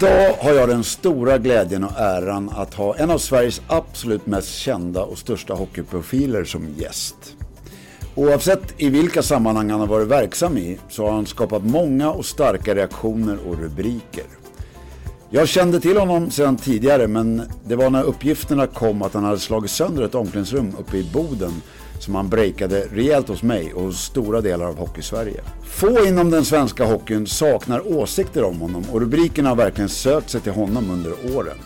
Idag har jag den stora glädjen och äran att ha en av Sveriges absolut mest kända och största hockeyprofiler som gäst. Oavsett i vilka sammanhang han har varit verksam i så har han skapat många och starka reaktioner och rubriker. Jag kände till honom sedan tidigare men det var när uppgifterna kom att han hade slagit sönder ett omklädningsrum uppe i Boden som han breakade rejält hos mig och hos stora delar av Hockeysverige. Få inom den svenska hockeyn saknar åsikter om honom och rubrikerna har verkligen sökt sig till honom under åren.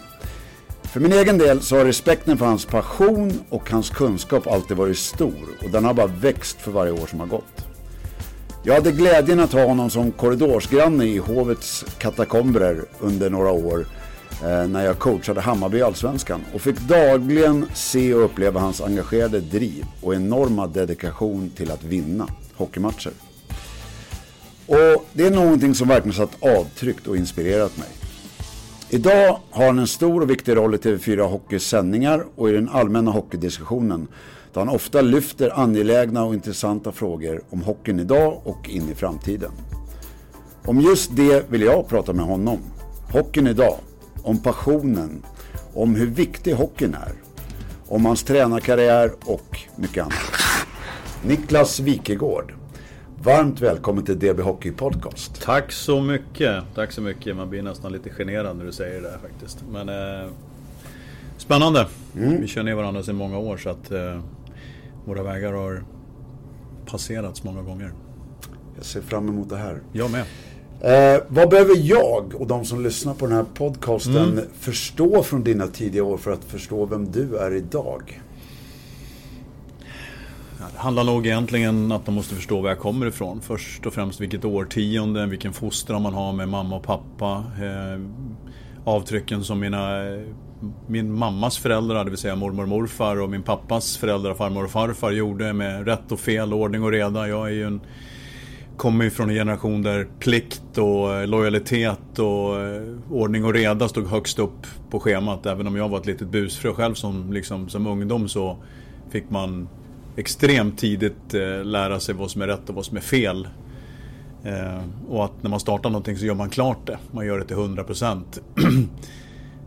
För min egen del så har respekten för hans passion och hans kunskap alltid varit stor och den har bara växt för varje år som har gått. Jag hade glädjen att ha honom som korridorsgranne i hovets katakomber under några år Eh, när jag coachade Hammarby i Allsvenskan och fick dagligen se och uppleva hans engagerade driv och enorma dedikation till att vinna hockeymatcher. Och det är någonting som verkligen satt avtryckt och inspirerat mig. Idag har han en stor och viktig roll i TV4 Hockeys sändningar och i den allmänna hockeydiskussionen där han ofta lyfter angelägna och intressanta frågor om hockeyn idag och in i framtiden. Om just det vill jag prata med honom. Hockeyn idag, om passionen, om hur viktig hockeyn är, om hans tränarkarriär och mycket annat. Niklas Wikegård, varmt välkommen till DB Hockey Podcast. Tack så mycket, tack så mycket. Man blir nästan lite generad när du säger det där faktiskt. Men eh, Spännande. Mm. Vi känner varandra sedan många år så att eh, våra vägar har passerats många gånger. Jag ser fram emot det här. Jag med. Eh, vad behöver jag och de som lyssnar på den här podcasten mm. förstå från dina tidiga år för att förstå vem du är idag? Det handlar nog egentligen att de måste förstå var jag kommer ifrån. Först och främst vilket årtionde, vilken fostran man har med mamma och pappa. Eh, avtrycken som mina min mammas föräldrar, det vill säga mormor och morfar och min pappas föräldrar, farmor och farfar gjorde med rätt och fel, ordning och reda. Jag är ju en, kommer ju från en generation där plikt och eh, lojalitet och eh, ordning och reda stod högst upp på schemat. Även om jag var ett litet busfrö själv som, liksom, som ungdom så fick man extremt tidigt eh, lära sig vad som är rätt och vad som är fel. Och att när man startar någonting så gör man klart det. Man gör det till 100 procent.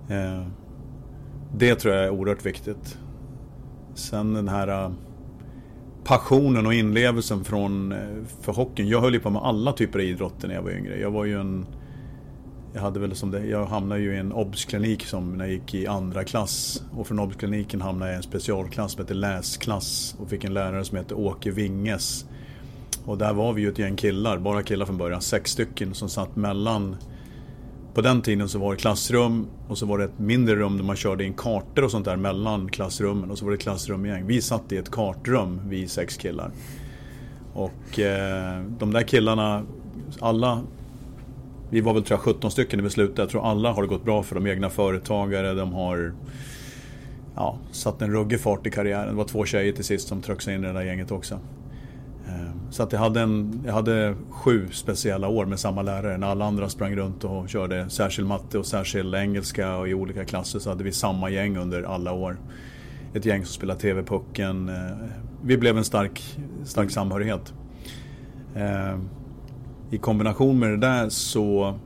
det tror jag är oerhört viktigt. Sen den här passionen och inlevelsen från, eh, för hockeyn. Jag höll ju på med alla typer av idrotter när jag var yngre. Jag var ju en... Jag hade väl som det, jag hamnade ju i en obsklinik som när jag gick i andra klass. Och från obskliniken hamnade jag i en specialklass som hette läsklass. Och fick en lärare som hette Åke Vinges. Och där var vi ju ett gäng killar, bara killar från början. Sex stycken som satt mellan på den tiden så var det klassrum och så var det ett mindre rum där man körde in kartor och sånt där mellan klassrummen och så var det klassrum igen. Vi satt i ett kartrum, vi sex killar. Och eh, de där killarna, alla, vi var väl tror jag 17 stycken när vi slutade. Jag tror alla har det gått bra för de egna företagare, de har ja, satt en ruggig fart i karriären. Det var två tjejer till sist som tröck sig in i det där gänget också. Ehm, så att jag hade, en, jag hade sju speciella år med samma lärare. När alla andra sprang runt och körde särskild matte och särskild engelska och i olika klasser så hade vi samma gäng under alla år. Ett gäng som spelade TV-pucken. Ehm, vi blev en stark, stark samhörighet. Ehm, I kombination med det där så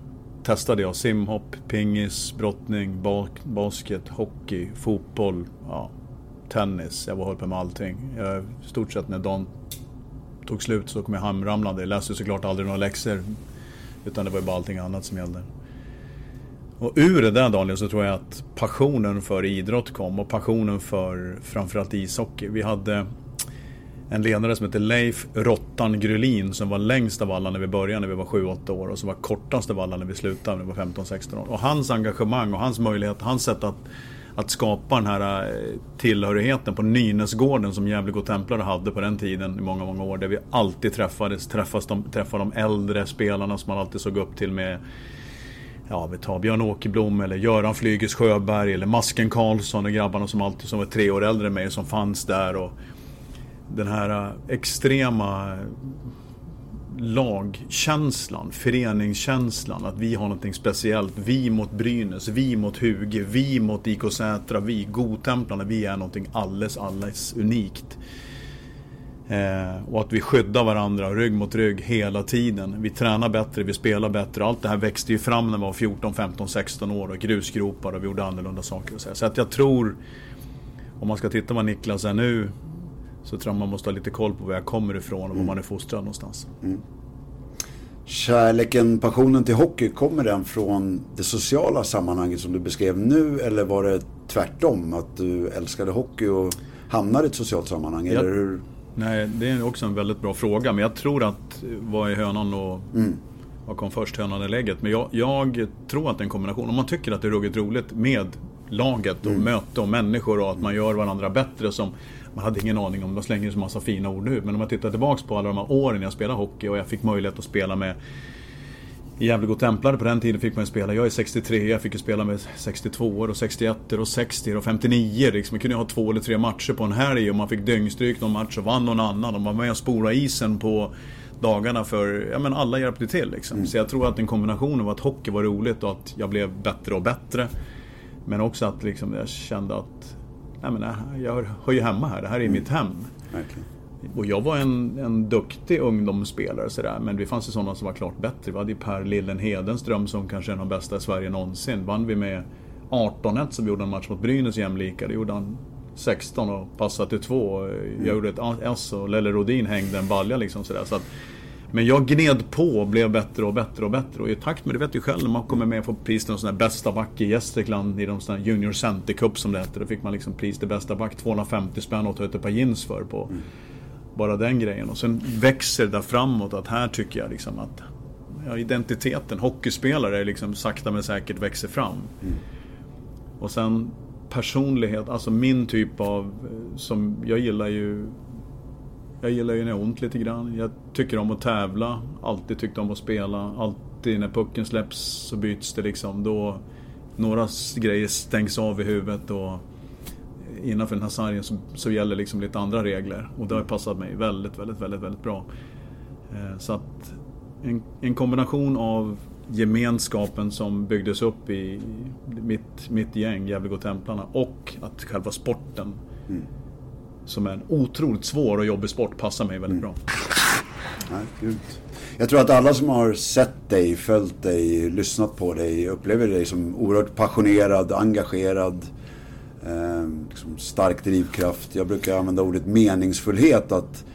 testade jag simhopp, pingis, brottning, basket, hockey, fotboll, ja, tennis. Jag var höll på med allting. Jag, I stort sett när dagen tog slut så kom jag hamramlande. Jag läste såklart aldrig några läxor. Utan det var ju bara allting annat som gällde. Och ur det där Daniel så tror jag att passionen för idrott kom och passionen för framförallt ishockey. Vi hade en ledare som hette Leif Rottan Grylin som var längst av alla när vi började när vi var 7-8 år och som var kortast av alla när vi slutade när vi var 15-16 år. Och hans engagemang och hans möjlighet, hans sätt att att skapa den här eh, tillhörigheten på Nynäsgården som Gävle Godtemplare hade på den tiden i många, många år. Där vi alltid träffades, träffas de, träffade de äldre spelarna som man alltid såg upp till med Ja, vi tar Björn Åkerblom eller Göran Flyges Sjöberg eller Masken Karlsson och grabbarna som alltid som var tre år äldre än mig som fanns där. Och den här eh, extrema lagkänslan, föreningskänslan, att vi har någonting speciellt. Vi mot Brynäs, vi mot Huge, vi mot IK Sätra, vi Godtemplarna, vi är någonting alldeles, alldeles unikt. Eh, och att vi skyddar varandra rygg mot rygg hela tiden. Vi tränar bättre, vi spelar bättre. Allt det här växte ju fram när vi var 14, 15, 16 år och grusgropar och vi gjorde annorlunda saker. Och så, så att jag tror, om man ska titta vad Niklas är nu, så tror jag man måste ha lite koll på var jag kommer ifrån och var mm. man är fostrad någonstans. Mm. Kärleken, passionen till hockey, kommer den från det sociala sammanhanget som du beskrev nu eller var det tvärtom? Att du älskade hockey och hamnade i ett socialt sammanhang? Jag, eller hur? Nej, det är också en väldigt bra fråga. Men jag tror att vad är hönan och mm. vad kom först, hönan eller ägget? Men jag, jag, tror att det är en kombination. Om man tycker att det är ruggigt roligt med laget och mm. möte och människor och att man gör varandra bättre som man hade ingen aning om, de slänger så massa fina ord nu. Men om jag tittar tillbaks på alla de här åren jag spelade hockey och jag fick möjlighet att spela med i Gävle Templare på den tiden fick man spela, jag är 63, jag fick ju spela med 62 och 61 och 60 och 59 liksom. Man kunde ha två eller tre matcher på en helg och man fick dyngstryk någon match och vann någon annan. Och man var med och spola isen på dagarna för, ja men alla hjälpte till liksom. Mm. Så jag tror att en kombination av att hockey var roligt och att jag blev bättre och bättre. Men också att liksom jag kände att, nej men jag hör ju hemma här, det här är mm. mitt hem. Verkligen. Och jag var en, en duktig ungdomsspelare sådär, men det fanns ju sådana som var klart bättre. Vi hade ju Per Lillen Hedenström som kanske är en av de bästa i Sverige någonsin. Vann vi med 18-1 som gjorde en match mot Brynäs jämlika. Det gjorde han 16 och passade till 2. Jag gjorde ett S och Lelle Rodin hängde en balja liksom sådär. Så att, men jag gned på och blev bättre och bättre och bättre. Och i takt med det vet du själv när man kommer med och får pris till sån bästa back i Gästrikland i de sån Junior Center Cup som det hette. Då fick man liksom pris till bästa back, 250 spänn och ta ut ett par jeans för på. Mm bara den grejen. Och sen växer det där framåt att här tycker jag liksom att ja, identiteten, hockeyspelare, liksom sakta men säkert växer fram. Mm. Och sen personlighet, alltså min typ av, som jag gillar ju jag gillar ju när jag ont lite grann. Jag tycker om att tävla, alltid tyckt om att spela. Alltid när pucken släpps så byts det liksom. Då några grejer stängs av i huvudet och innanför den här sargen så, så gäller liksom lite andra regler. Och det har passat mig väldigt, väldigt, väldigt, väldigt bra. Eh, så att en, en kombination av gemenskapen som byggdes upp i mitt, mitt gäng, Gävlegotemplarna, och att själva sporten mm som är en otroligt svår och jobbig sport passar mig väldigt bra. Ja, Jag tror att alla som har sett dig, följt dig, lyssnat på dig upplever dig som oerhört passionerad, engagerad, Eh, liksom stark drivkraft. Jag brukar använda ordet meningsfullhet. Att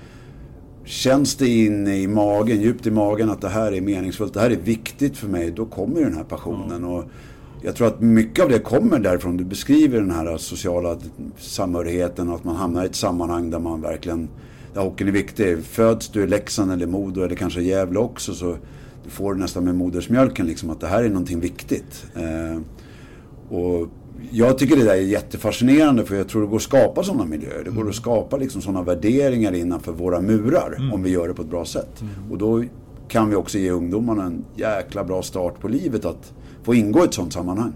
Känns det inne i magen, djupt i magen att det här är meningsfullt, det här är viktigt för mig, då kommer den här passionen. Och jag tror att mycket av det kommer därifrån. Du beskriver den här sociala samhörigheten, att man hamnar i ett sammanhang där man verkligen, där hockeyn är viktig. Föds du i Leksand eller Modo eller kanske Gävle också så du får nästan med modersmjölken liksom att det här är någonting viktigt. Eh, och jag tycker det där är jättefascinerande för jag tror det går att skapa sådana miljöer. Det går att skapa liksom sådana värderingar innanför våra murar mm. om vi gör det på ett bra sätt. Mm. Och då kan vi också ge ungdomarna en jäkla bra start på livet att få ingå i ett sådant sammanhang.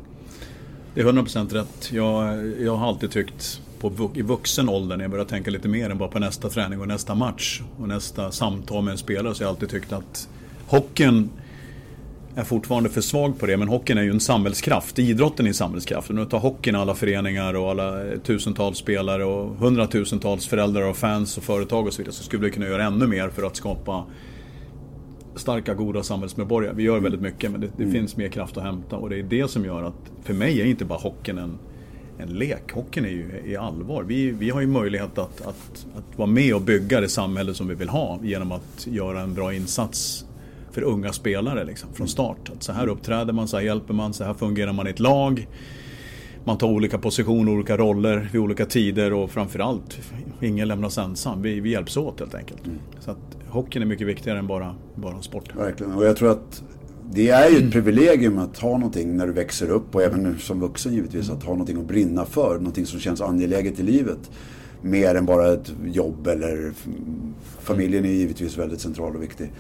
Det är 100% rätt. Jag, jag har alltid tyckt på, i vuxen ålder när jag börjar tänka lite mer än bara på nästa träning och nästa match och nästa samtal med en spelare så har jag alltid tyckt att hockeyn är fortfarande för svag på det, men hockeyn är ju en samhällskraft. Idrotten är en samhällskraft. Nu tar hockeyn alla föreningar och alla tusentals spelare och hundratusentals föräldrar och fans och företag och så vidare. Så skulle vi kunna göra ännu mer för att skapa starka, goda samhällsmedborgare. Vi gör väldigt mycket, men det, det mm. finns mer kraft att hämta. Och det är det som gör att, för mig är inte bara hockeyn en, en lek. Hockeyn är ju i allvar. Vi, vi har ju möjlighet att, att, att vara med och bygga det samhälle som vi vill ha genom att göra en bra insats för unga spelare liksom, från start. Att så här uppträder man, så här hjälper man, så här fungerar man i ett lag. Man tar olika positioner, olika roller vid olika tider och framförallt, ingen lämnas ensam. Vi, vi hjälps åt helt enkelt. Mm. Så att hockeyn är mycket viktigare än bara, bara sport. Verkligen, och jag tror att det är ju ett mm. privilegium att ha någonting när du växer upp och även som vuxen givetvis att ha någonting att brinna för, någonting som känns angeläget i livet. Mer än bara ett jobb eller familjen är givetvis väldigt central och viktig.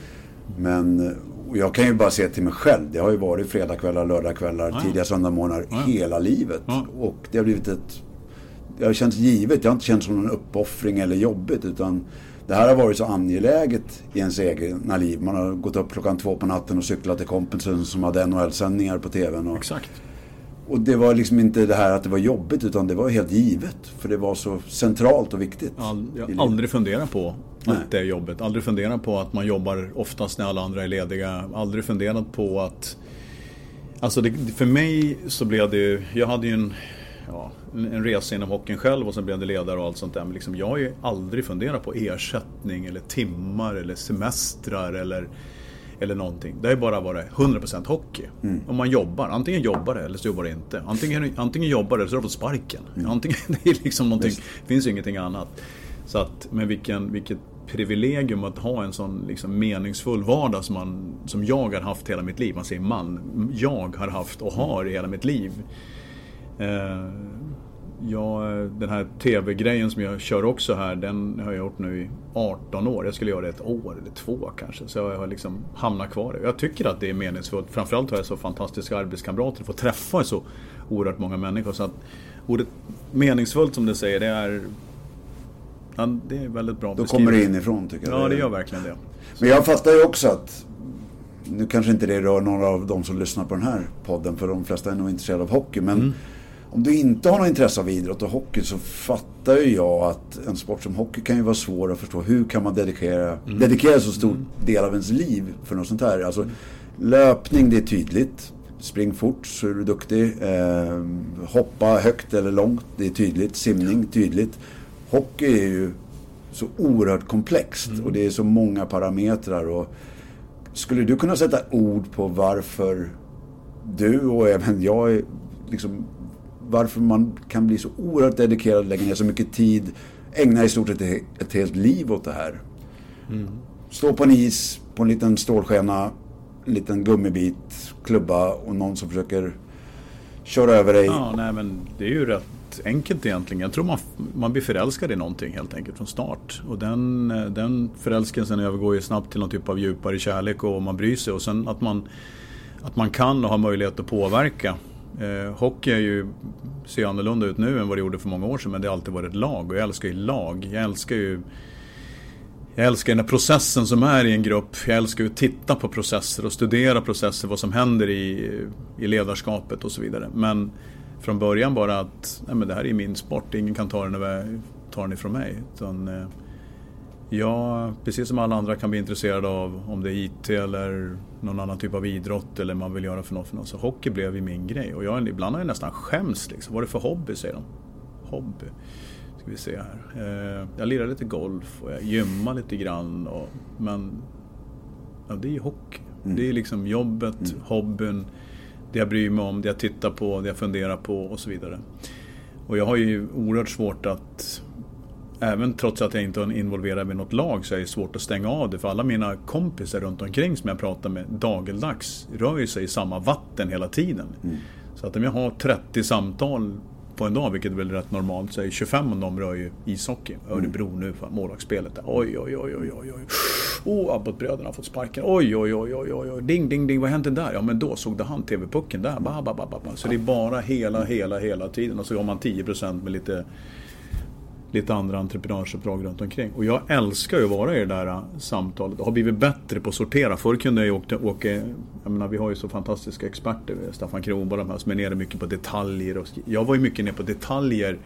Men jag kan ju bara se till mig själv. Det har ju varit fredagkvällar, lördagkvällar, ja. tidiga söndagmorgnar ja. hela livet. Ja. Och det har blivit ett... Det har känts givet. Det har inte känts som en uppoffring eller jobbigt. Utan det här har varit så angeläget i ens egna liv. Man har gått upp klockan två på natten och cyklat till kompisen som hade NHL-sändningar på TVn. Och, Exakt. Och det var liksom inte det här att det var jobbigt utan det var helt givet. För det var så centralt och viktigt. All, jag har aldrig funderat på Nej. att det är jobbet. Aldrig funderat på att man jobbar oftast när alla andra är lediga. Aldrig funderat på att... Alltså det, för mig så blev det Jag hade ju en, ja, en resa inom hockeyn själv och sen blev det ledare och allt sånt där. Men liksom, jag har ju aldrig funderat på ersättning eller timmar eller semestrar eller eller någonting. Det har ju bara varit 100% hockey. Mm. Om man jobbar, antingen jobbar det eller så jobbar det inte. Antingen, antingen jobbar det eller så har du fått sparken. Mm. Antingen, det är liksom någonting, finns ju ingenting annat. Så att, men vilken, vilket privilegium att ha en sån liksom meningsfull vardag som, man, som jag har haft hela mitt liv. Man säger man. Jag har haft och har i hela mitt liv. Eh, Ja, den här TV-grejen som jag kör också här, den har jag gjort nu i 18 år. Jag skulle göra det ett år eller två kanske. Så jag har liksom hamnat kvar Jag tycker att det är meningsfullt. Framförallt har jag så fantastiska arbetskamrater. Får träffa så oerhört många människor. Så att ordet meningsfullt som du säger, det är Ja, det är väldigt bra Då kommer det inifrån tycker jag. Ja, det gör verkligen det. Men jag fattar ju också att nu kanske inte det rör några av de som lyssnar på den här podden för de flesta är nog intresserade av hockey. Men mm om du inte har något intresse av idrott och hockey så fattar ju jag att en sport som hockey kan ju vara svår att förstå. Hur kan man dedikera, mm. dedikera så stor mm. del av ens liv för något sånt här? Alltså, löpning, det är tydligt. Spring fort så är du duktig. Eh, hoppa högt eller långt, det är tydligt. Simning, tydligt. Hockey är ju så oerhört komplext mm. och det är så många parametrar. Och skulle du kunna sätta ord på varför du och även jag liksom varför man kan bli så oerhört dedikerad, lägga ner så mycket tid, ägna i stort sett ett helt liv åt det här. Mm. Stå på en is, på en liten stålskena, en liten gummibit, klubba och någon som försöker köra över dig. Ja, nej men det är ju rätt enkelt egentligen. Jag tror man, man blir förälskad i någonting helt enkelt från start. Och den, den förälskelsen övergår ju snabbt till någon typ av djupare kärlek och man bryr sig. Och sen att man, att man kan och har möjlighet att påverka Eh, hockey är ju, ser annorlunda ut nu än vad det gjorde för många år sedan men det har alltid varit lag och jag älskar ju lag. Jag älskar ju jag älskar den här processen som är i en grupp. Jag älskar att titta på processer och studera processer, vad som händer i, i ledarskapet och så vidare. Men från början bara att nej men det här är min sport, ingen kan ta den, ta den ifrån mig. Utan, eh, Ja, precis som alla andra kan bli intresserade av om det är IT eller någon annan typ av idrott eller man vill göra för något. För något. Så hockey blev ju min grej och jag, ibland har jag nästan skämts liksom. Vad är det för hobby säger de? Hobby? Ska vi se här. Eh, jag lirar lite golf och jag gymmar lite grann. Och, men ja, det är ju hockey. Mm. Det är liksom jobbet, mm. hobbyn, det jag bryr mig om, det jag tittar på, det jag funderar på och så vidare. Och jag har ju oerhört svårt att Även trots att jag inte är involverad med något lag så är det svårt att stänga av det. För alla mina kompisar runt omkring som jag pratar med dageldags rör sig i samma vatten hela tiden. Mm. Så att om jag har 30 samtal på en dag, vilket är väl rätt normalt, så är 25 av dem rör ju ishockey. Örebro mm. nu, för målvaktsspelet. Oj, oj, oj, oj, oj, oj. Oh, Abbott-bröderna har fått sparken. Oj, oj, oj, oj, oj, oj. Ding, ding, ding. Vad hände där? Ja, men då såg det han TV-pucken där. Ba, ba, ba, ba. Så det är bara hela, hela, hela tiden. Och så har man 10% med lite lite andra entreprenörsuppdrag runt omkring. Och jag älskar ju att vara i det där äh, samtalet och har blivit bättre på att sortera. Förr kunde jag åka, åka jag menar vi har ju så fantastiska experter, eh, Staffan Kronborg de här som är nere mycket på detaljer. Och, jag var ju mycket nere på detaljer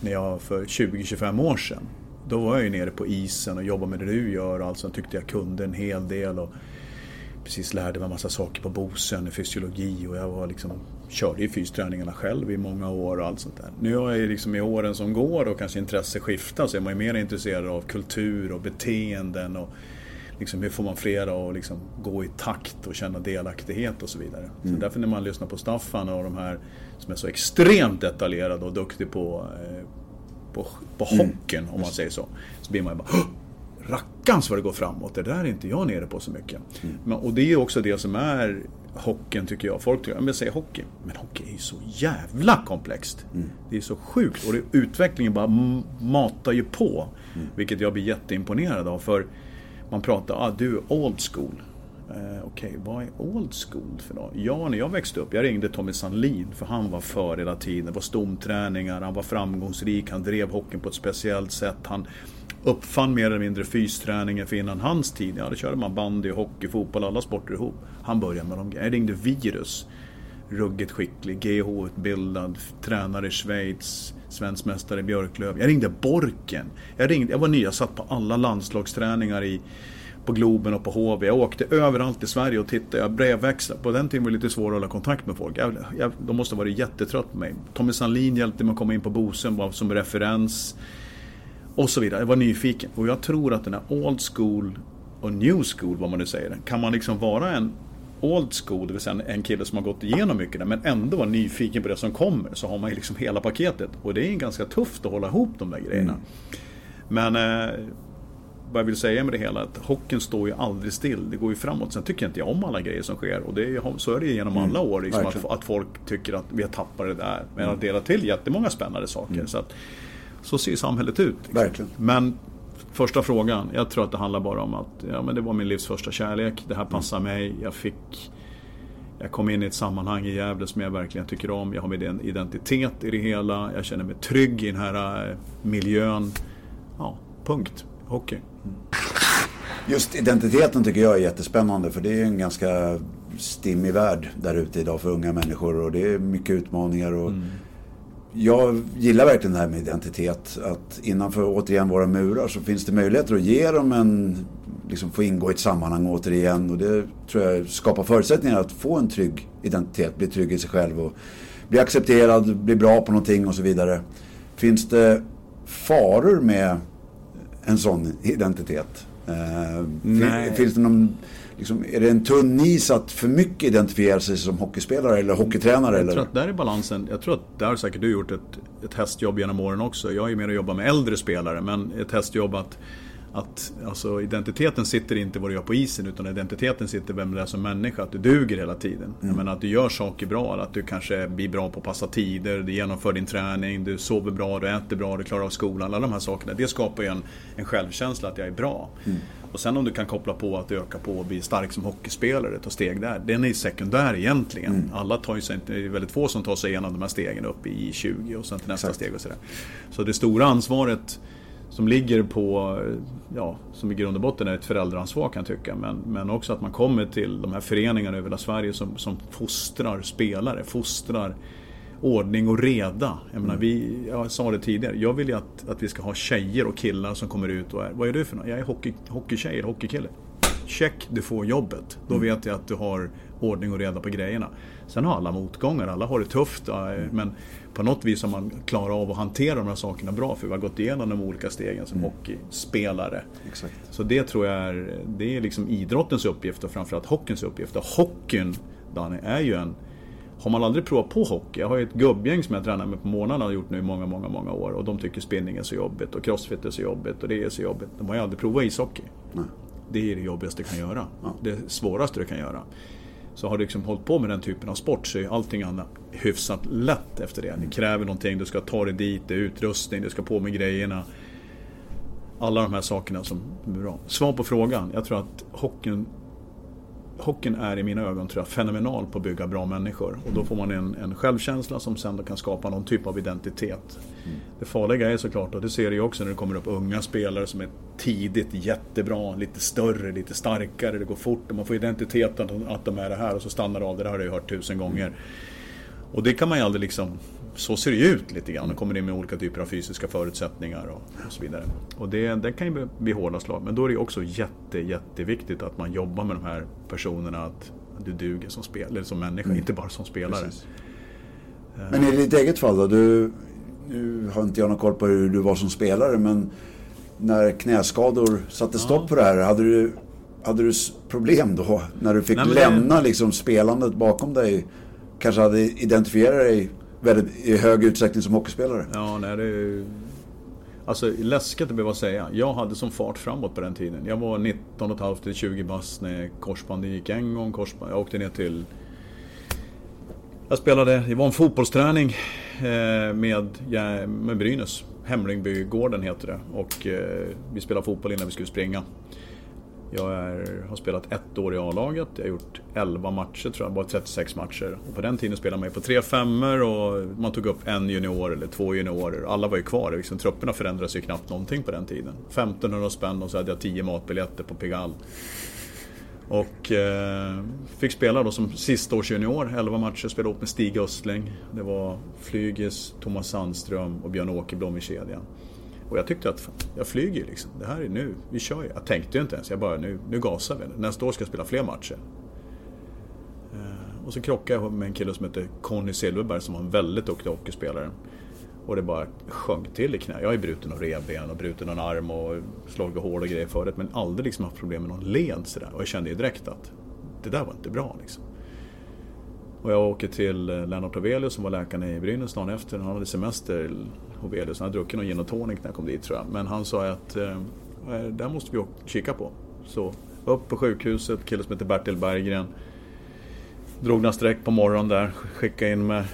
när jag för 20-25 år sedan. Då var jag ju nere på isen och jobbade med det du gör och alltså tyckte jag kunde en hel del. Och, precis lärde mig en massa saker på Bosön, fysiologi och jag var liksom, körde ju fysträningarna själv i många år och allt sånt där. Nu har jag liksom i åren som går och kanske intresse skiftar så är man ju mer intresserad av kultur och beteenden och liksom hur får man flera att liksom gå i takt och känna delaktighet och så vidare. Mm. Så därför när man lyssnar på Staffan och de här som är så extremt detaljerade och duktig på, eh, på, på mm. hockeyn om man säger så. Så blir man ju bara rackarns vad det går framåt. Det där är inte jag nere på så mycket. Mm. Men, och det är också det som är hockeyn tycker jag. Folk tycker, jag säger hockey. Men hockey är ju så jävla komplext. Mm. Det är så sjukt. Och det, utvecklingen bara matar ju på. Mm. Vilket jag blir jätteimponerad av. För man pratar, ah, du är old school. Eh, Okej, okay, vad är old school för något? Ja, när jag växte upp, jag ringde Tommy Sandlin för han var för hela tiden. Det var stomträningar, han var framgångsrik, han drev hockeyn på ett speciellt sätt. Han uppfann mer eller mindre fysträningen för innan hans tid. Ja, då körde man bandy, hockey, fotboll, alla sporter ihop. Han började med de grejerna. Jag ringde Virus. ruggigt skicklig, GH-utbildad, tränare i Schweiz, svensk mästare i Björklöv. Jag ringde Borken. Jag, ringde, jag var ny, jag satt på alla landslagsträningar i, på Globen och på HV. Jag åkte överallt i Sverige och tittade. Jag brevväxlade. På den tiden var det lite svårt att hålla kontakt med folk. Jag, jag, de måste ha varit jättetrött på mig. Tommy Sandlin hjälpte mig att komma in på Bosön bara som referens. Och så vidare. Jag var nyfiken. Och jag tror att den här old school och new school, vad man nu säger. Kan man liksom vara en old school, det vill säga en kille som har gått igenom mycket där, men ändå vara nyfiken på det som kommer, så har man ju liksom hela paketet. Och det är ganska tufft att hålla ihop de där grejerna. Mm. Men eh, vad jag vill säga med det hela, att hockeyn står ju aldrig still. Det går ju framåt. Sen tycker jag inte om alla grejer som sker. Och det är, så är det genom mm. alla år. Liksom, att, att, folk tycker att vi har tappat det där. Men mm. att dela till jättemånga spännande saker. Mm. Så, att, så ser samhället ut. Liksom. Verkligen. Men första frågan, jag tror att det handlar bara om att ja, men det var min livs första kärlek. Det här passar mig. Jag fick jag kom in i ett sammanhang i Gävle som jag verkligen tycker om. Jag har min identitet i det hela. Jag känner mig trygg i den här eh, miljön. Ja, punkt. Hockey. Just identiteten tycker jag är jättespännande för det är en ganska stimmig värld där ute idag för unga människor och det är mycket utmaningar. Och mm. Jag gillar verkligen det här med identitet. Att innanför återigen våra murar så finns det möjligheter att ge dem en, liksom få ingå i ett sammanhang återigen. Och det tror jag skapar förutsättningar att få en trygg identitet, bli trygg i sig själv och bli accepterad, bli bra på någonting och så vidare. Finns det faror med en sån identitet? Eh, finns det någon, liksom, är det en tunn is att för mycket identifiera sig som hockeyspelare eller hockeytränare? Jag tror att där är balansen. Jag tror att där har säkert du gjort ett, ett hästjobb genom åren också. Jag är mer att jobba med äldre spelare men ett hästjobb att att alltså, identiteten sitter inte vad du gör på isen utan identiteten sitter vem du är som människa. Att du duger hela tiden. Mm. Menar, att du gör saker bra. Att du kanske blir bra på att passa tider, du genomför din träning, du sover bra, du äter bra, du klarar av skolan. Alla de här sakerna. Det skapar ju en, en självkänsla att jag är bra. Mm. Och sen om du kan koppla på att öka på och bli stark som hockeyspelare, ta steg där. Den är sekundär egentligen. Mm. Alla tar ju sig det är väldigt få som tar sig igenom de här stegen upp i 20 och sen till nästa Exakt. steg och sådär. Så det stora ansvaret som ligger på, ja, som i grund och botten är ett föräldraansvar kan jag tycka. Men, men också att man kommer till de här föreningarna över hela Sverige som, som fostrar spelare, fostrar ordning och reda. Jag, menar, vi, jag sa det tidigare, jag vill ju att, att vi ska ha tjejer och killar som kommer ut och är, vad är du för något? Jag är hockey, hockeystjej eller hockeykille. Check, du får jobbet. Då mm. vet jag att du har ordning och reda på grejerna. Sen har alla motgångar, alla har det tufft. Mm. Men på något vis har man klarat av att hantera de här sakerna bra för vi har gått igenom de olika stegen som mm. hockeyspelare. Exakt. Så det tror jag är, det är liksom idrottens uppgift och framförallt hockeyns uppgift. Och hockeyn, Danny, är ju en har man aldrig provat på hockey? Jag har ju ett gubbgäng som jag tränar med på morgnarna och har gjort nu i många, många, många år. Och de tycker spinning är så jobbigt och crossfit är så jobbigt och det är så jobbigt. De har ju aldrig provat ishockey. Nej. Det är det jobbigaste du kan göra. Ja. Det svåraste du kan göra. Så har du liksom hållit på med den typen av sport så är allting annat hyfsat lätt efter det. Det kräver någonting, du ska ta dig dit, det är utrustning, du ska på med grejerna. Alla de här sakerna som är bra. Svar på frågan. Jag tror att hockeyn hockeyn är i mina ögon tror jag, fenomenal på att bygga bra människor. Och då får man en, en självkänsla som sen kan skapa någon typ av identitet. Mm. Det farliga är såklart, och det ser du också när det kommer upp unga spelare som är tidigt jättebra, lite större, lite starkare, det går fort och man får identiteten att de är det här och så stannar det av. Det här har jag hört tusen gånger. Och det kan man ju aldrig liksom så ser det ut lite grann. Det kommer in med olika typer av fysiska förutsättningar och, och så vidare. Och det, det kan ju bli hårda slag. Men då är det också jätte, jätteviktigt att man jobbar med de här personerna. Att du duger som, spel, eller som människa, mm. inte bara som spelare. Precis. Men i ditt eget fall då? Du, nu har inte jag någon koll på hur du var som spelare men när knäskador satte stopp ja. på det här. Hade du, hade du problem då när du fick Nej, lämna det... liksom spelandet bakom dig? Kanske hade identifierat dig väldigt, i hög utsträckning som hockeyspelare. Ja, nej, det är Alltså läskigt att behöva säga. Jag hade som fart framåt på den tiden. Jag var 19,5 till 20 bast när korsbandet gick en gång. Korsband. Jag åkte ner till... Jag spelade, det var en fotbollsträning eh, med, med Brynäs. Hemlingbygården heter det. Och eh, vi spelade fotboll innan vi skulle springa. Jag är, har spelat ett år i A-laget. Jag har gjort 11 matcher tror jag, bara 36 matcher. Och på den tiden spelade man ju på tre femmor och man tog upp en junior eller två juniorer. Alla var ju kvar. Liksom, trupperna förändrades ju knappt någonting på den tiden. 1500 spänn och så hade jag 10 matbiljetter på Pigalle. Och eh, fick spela då som sista års junior, 11 matcher, spelade upp med Stig Östling. Det var Flygis, Thomas Sandström och Björn Åkerblom i kedjan. Och jag tyckte att jag flyger liksom. Det här är nu, vi kör ju. Jag tänkte ju inte ens, jag bara nu, nu gasar vi. Nästa år ska jag spela fler matcher. Eh, och så krockade jag med en kille som heter Conny Silverberg som var en väldigt duktig hockeyspelare. Och det bara sjönk till i knä. Jag har ju brutit några revben och brutit någon arm och slagit hål och grejer förut. Men aldrig liksom haft problem med någon led sådär. Och jag kände ju direkt att det där var inte bra liksom. Och jag åker till eh, Lennart Avelius som var läkaren i Brynäs dagen efter. Han hade semester, Hovelius. Han hade druckit någon gin och tonic när jag kom dit tror jag. Men han sa att eh, eh det här måste vi kika på. Så upp på sjukhuset, kille som heter Bertil Berggren. Drog några streck på morgonen där, skickade in mig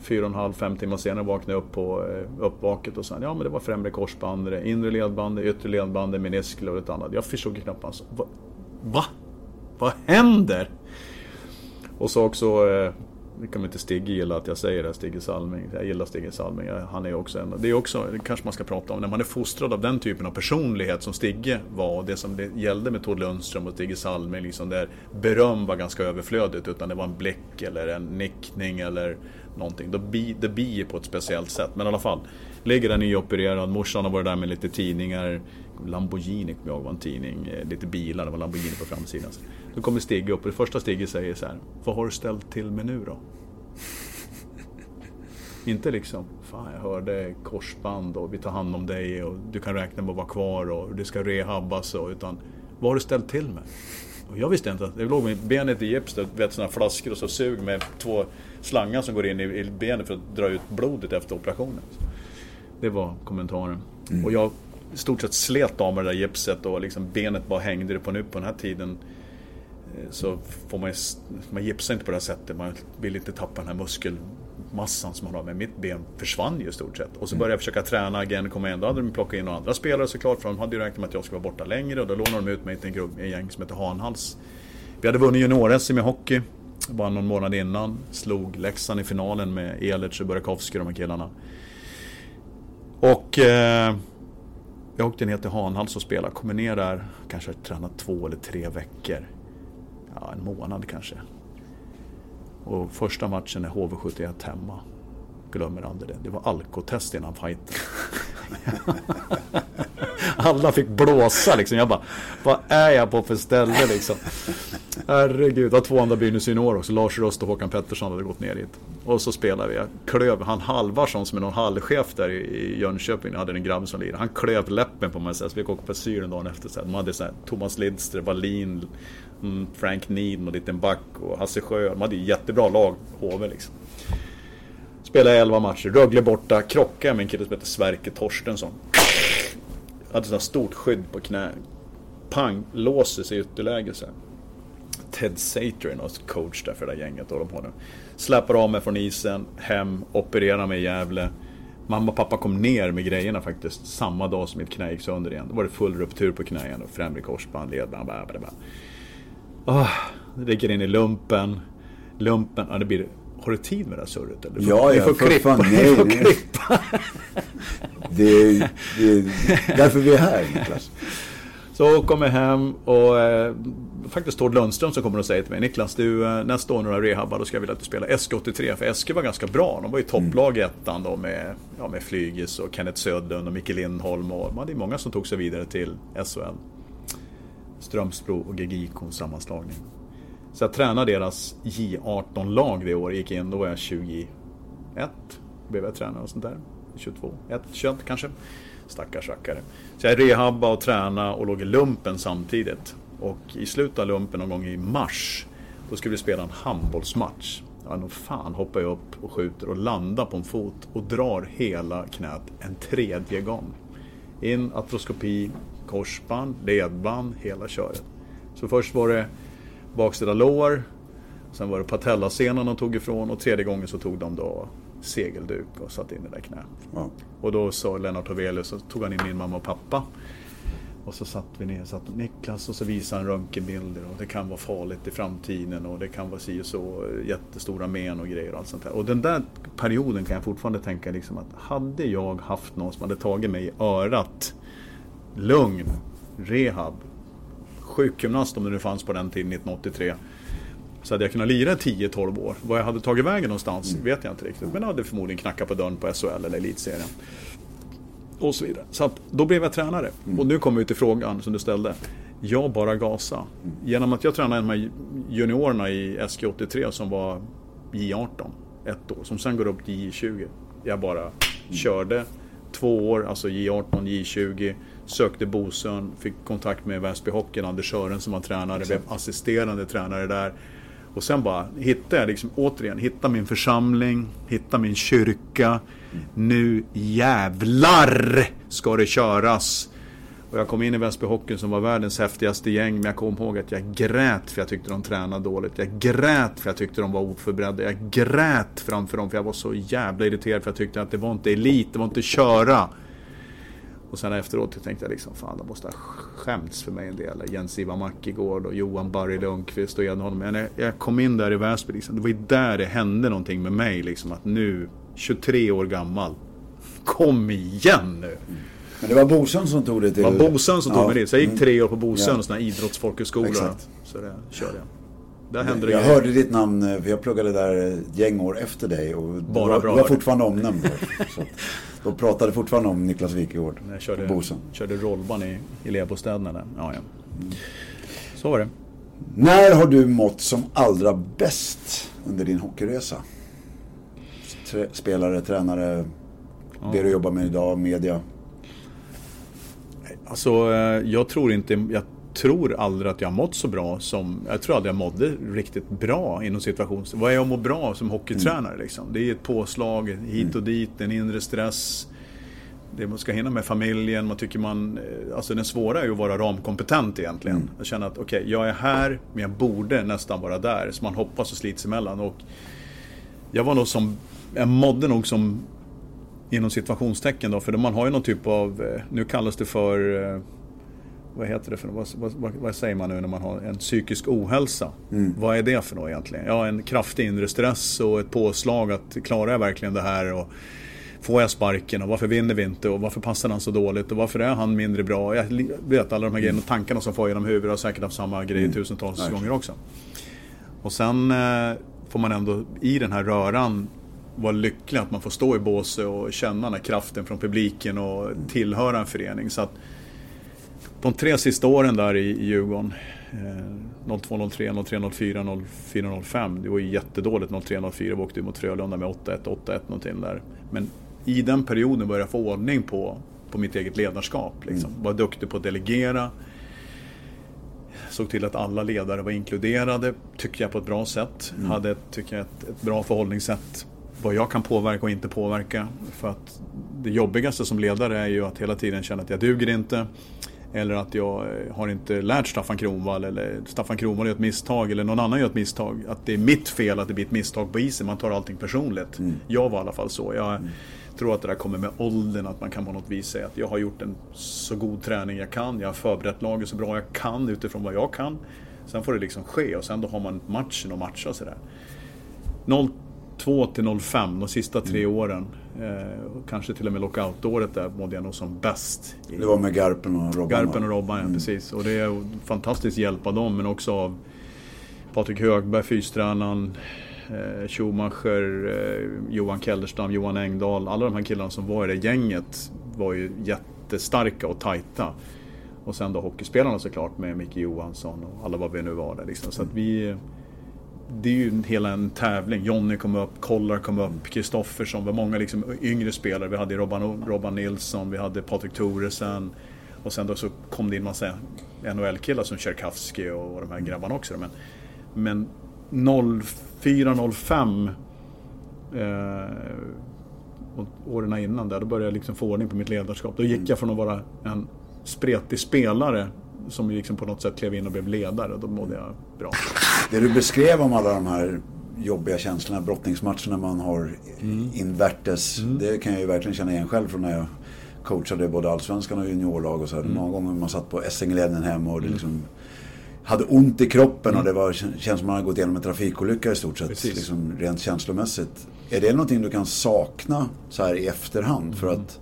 fyra och en halv, fem timmar senare vaknade jag upp på eh, uppvaket och sa ja men det var främre korsband, inre ledband, yttre ledband, meniskler och ett annat. Jag förstod knappt vad Va? Vad händer? Och så också, eh, det kan inte Stigge gilla att jag säger det, Stigge Salming. Jag gillar Stigge Salming, han är också en, det är också, det kanske man ska prata om, när man är fostrad av den typen av personlighet som Stigge var, det som det gällde med Tord Lundström och Stigge Salming, liksom där beröm var ganska överflödigt, utan det var en blick eller en nickning eller någonting. det blir på ett speciellt sätt. Men i alla fall, ligger där nyopererad, morsan har varit där med lite tidningar. Lamborghini kommer jag ihåg var en tidning, eh, lite bilar, det var Lamborghini på framsidan. Då kommer Stig upp och det första Stig säger så här, vad har du ställt till med nu då? Inte liksom, fan jag hörde korsband och vi tar hand om dig och du kan räkna med att vara kvar och det ska rehabbas och utan vad har du ställt till med? Och jag visste inte att, jag låg med benet i gips, du vet sådana flaskor och så sug med två slangar som går in i, benet för att dra ut blodet efter operationen. Det var kommentaren. Mm. Och jag i stort sett slet av med det där gipset och liksom benet bara hängde på nu på den här tiden. Eh, så får man, man gipsar inte på det här sättet, man vill inte tappa den här muskelmassan som man har. Men mitt ben försvann ju i stort sett. Och så började jag försöka träna igen, komma igen. Då hade de plockat in några andra spelare såklart, för de hade ju räknat med att jag skulle vara borta längre. Och då lånade de ut mig till en, grupp, en gäng som heter Hanhals. Vi hade vunnit junior-SM i hockey bara någon månad innan. Slog Leksand i finalen med Elertz och Burakovsky och de här killarna. Och eh, jag åkte ner till Hanhals och spelade. Kommer ner där, kanske tränat två eller tre veckor. Ja, en månad kanske. Och första matchen är HV71 hemma. Glömmer aldrig det. Det var alkotest innan fighten. Alla fick blåsa liksom. Jag bara, vad är jag på för ställe liksom? Herregud, det var två andra Brynäs junior också. Lars Röst och Håkan Pettersson hade gått ner dit. Och så spelade vi. Jag klöv, han Halvarsson som är någon hallchef där i Jönköping, hade en grabb som lirade. Han klöv läppen på mig så vi fick åka på syren dagen efter. Så de hade så här, Thomas Lidström, Wallin, mm, Frank Needham och liten back och Hasse Sjö. De hade ju jättebra lag, HV liksom. Spelade 11 matcher, Rögle borta, krockade med en kille som heter Sverker Torstensson. Hade sånt stort skydd på knä. Pang, låser sig i ytterläge sen. Ted Sater är någon coach där för det där gänget. Och de har nu. Släpar av mig från isen, hem, opererar mig i Gävle. Mamma och pappa kom ner med grejerna faktiskt samma dag som mitt knä gick sönder igen. Då var det full ruptur på knä igen och främre korsband, ledband, bla bla bla. Oh, ligger in i lumpen. Lumpen, ja det blir har du tid med det här surret? Eller? Ja, ja, får för klippa. fan. Nej, får klippa. det, är, det är därför vi är här, Niklas. Så kommer jag hem och eh, faktiskt Tord Lundström som kommer och säger till mig Niklas, du eh, nästa år när du har rehabbat då ska jag vilja att du spelar SK83 för SK var ganska bra. De var ju topplag i ettan då med, ja, med Flygis och Kenneth Södlund och Micke Lindholm och man hade många som tog sig vidare till SHL. Strömsbro och GGIK sammanslagning. Så jag tränade deras J18-lag det året, gick in, då var jag 21. Blev jag tränare och sånt där. 22, 1, 21 kanske. Stackars rackare. Så jag rehabbade och tränade och låg i lumpen samtidigt. Och i slutet av lumpen någon gång i mars, då skulle vi spela en handbollsmatch. Ja, nog fan hoppar jag upp och skjuter och landar på en fot och drar hela knät en tredje gång. In, atroskopi, korsband, ledband, hela köret. Så först var det baksida lår. Sen var det patellasenan de tog ifrån och tredje gången så tog de då segelduk och satte in det där knä. Ja. Och då sa Lennart Hovelius, så tog han in min mamma och pappa. Och så satt vi ner, satt Niklas och så visade han röntgenbilder och det kan vara farligt i framtiden och det kan vara si och så jättestora men och grejer och allt sånt där. Och den där perioden kan jag fortfarande tänka liksom att hade jag haft någon som hade tagit mig i örat, lugn, rehab, sjukgymnast om det nu fanns på den tiden, 1983. Så hade jag kunnat lira 10-12 år. Vad jag hade tagit vägen någonstans mm. vet jag inte riktigt. Men jag hade förmodligen knackat på dörren på SHL eller Elitserien. Och så vidare. Så att då blev jag tränare. Mm. Och nu kommer vi till frågan som du ställde. Jag bara gasa. Mm. Genom att jag tränade de här juniorerna i SG83 som var J18 ett år. Som sen går upp till J20. Jag bara mm. körde två år, alltså J18, J20. Sökte Bosön, fick kontakt med Väsby Hockeyn, Anders Sören som var tränare, blev assisterande tränare där. Och sen bara hittade jag liksom återigen, hitta min församling, hitta min kyrka. Nu jävlar ska det köras! Och jag kom in i Väsby Hockey som var världens häftigaste gäng. Men jag kom ihåg att jag grät för jag tyckte de tränade dåligt. Jag grät för jag tyckte de var oförberedda. Jag grät framför dem för jag var så jävla irriterad för jag tyckte att det var inte elit, det var inte köra. Och sen efteråt tänkte jag liksom, fan de måste ha skämts för mig en del. Jens-Ivar Mackegård och Johan Barry Lundqvist och Edholm. Men jag, jag kom in där i Väsby liksom, det var ju där det hände någonting med mig liksom. Att nu, 23 år gammal, kom igen nu! Men det var Bosön som tog det till... Det var Bosön som tog ja. mig dit. Så jag gick tre år på Bosön, ja. sån här idrottsfolkhögskola. Så det körde jag. Där hände det Jag grejer. hörde ditt namn, eh, för jag pluggade där ett gäng år efter dig. Och Bara du var, bra. Du var fortfarande omnämnd då. Då pratade fortfarande om Niklas Wikegård. Jag körde, Bosön. körde rollban i elevbostäderna där. Ja, ja. Så var det. När har du mått som allra bäst under din hockeyresa? Spelare, tränare, ja. det du jobbar med idag, media? Alltså, jag tror inte... Jag tror aldrig att jag har mått så bra som... Jag tror aldrig jag mådde riktigt bra inom situation. Vad är jag att må bra som hockeytränare mm. liksom? Det är ett påslag hit och dit, en inre stress. Det man ska hinna med familjen, man tycker man... Eh, alltså den svåra är ju att vara ramkompetent egentligen. Mm. Jag känner att okej, okay, jag är här men jag borde nästan vara där. Så man hoppas och slits emellan. Och jag var nog som... Jag mådde nog som inom situationstecken då, för man har ju någon typ av, eh, nu kallas det för eh, vad heter det för vad, vad, vad, säger man nu när man har en psykisk ohälsa? Mm. Vad är det för något egentligen? Ja, en kraftig inre stress och ett påslag att klarar jag verkligen det här? Och får jag sparken och varför vinner vi inte och varför passar han så dåligt och varför är han mindre bra? Jag vet alla de här grejerna tankarna som får genom huvudet har säkert haft samma grej mm. tusentals Nej. gånger också. Och sen eh, får man ändå i den här röran vara lycklig att man får stå i båset och känna den här kraften från publiken och tillhöra en förening. Så att de tre sista åren där i, i Djurgården, eh, 02, 03, 03, 04, 04, 05. Det var ju jättedåligt 03, 04. Vi åkte mot Frölunda med 8-1, 8-1 någonting där. Men i den perioden började jag få ordning på, på mitt eget ledarskap. Liksom. Mm. Var duktig på att delegera. Såg till att alla ledare var inkluderade, tycker jag på ett bra sätt. Mm. Hade, tycker jag, ett, ett bra förhållningssätt vad jag kan påverka och inte påverka. För att det jobbigaste som ledare är ju att hela tiden känna att jag duger inte. Eller att jag eh, har inte lärt Staffan Kronvall eller Staffan Kronvall gör ett misstag eller någon annan gör ett misstag. Att det är mitt fel att det blir ett misstag på isen. Man tar allting personligt. Mm. Jag var i alla fall så. Jag mm. tror att det där kommer med åldern. Att man kan på något vis säga att jag har gjort en så god träning jag kan. Jag har förberett laget så bra jag kan utifrån vad jag kan. Sen får det liksom ske och sen då har man matchen och matcha sådär. 02 till 05, de sista tre mm. åren. Eh, kanske till och med lockoutåret där mådde jag nog som bäst. Det var med Garpen och Robban? Garpen och Robban, ja, mm. precis. Och det är fantastisk hjälp av dem, men också av Patrik Högberg, fystränaren, eh, Schumacher, eh, Johan Kellerstam, Johan Engdahl. Alla de här killarna som var i det gänget var ju jättestarka och tajta. Och sen då hockeyspelarna såklart med Micke Johansson och alla vad vi nu var där liksom. Så att vi det är ju hela en tävling. Jonny kom upp, Kollar kom upp, Kristoffersson. Det var många liksom yngre spelare. Vi hade Robban, Robban Nilsson, vi hade Patrik Thoresen. Och sen då så kom det in massa NHL-killar som Tjerkavski och de här grabbarna också. Men, men 04-05 eh, åren innan där, då började jag liksom få ordning på mitt ledarskap. Då gick jag från att vara en spretig spelare som liksom på något sätt klev in och blev ledare. Då mådde jag bra. Det du beskrev om alla de här jobbiga känslorna, brottningsmatcherna man har mm. invärtes. Mm. Det kan jag ju verkligen känna igen själv från när jag coachade både allsvenskan och juniorlag och så. Mm. Många gånger man satt på Essingeleden hemma och det mm. liksom hade ont i kroppen och mm. det var, känns som man hade gått igenom en trafikolycka i stort sett. Liksom, rent känslomässigt. Är det någonting du kan sakna så här i efterhand? För mm. att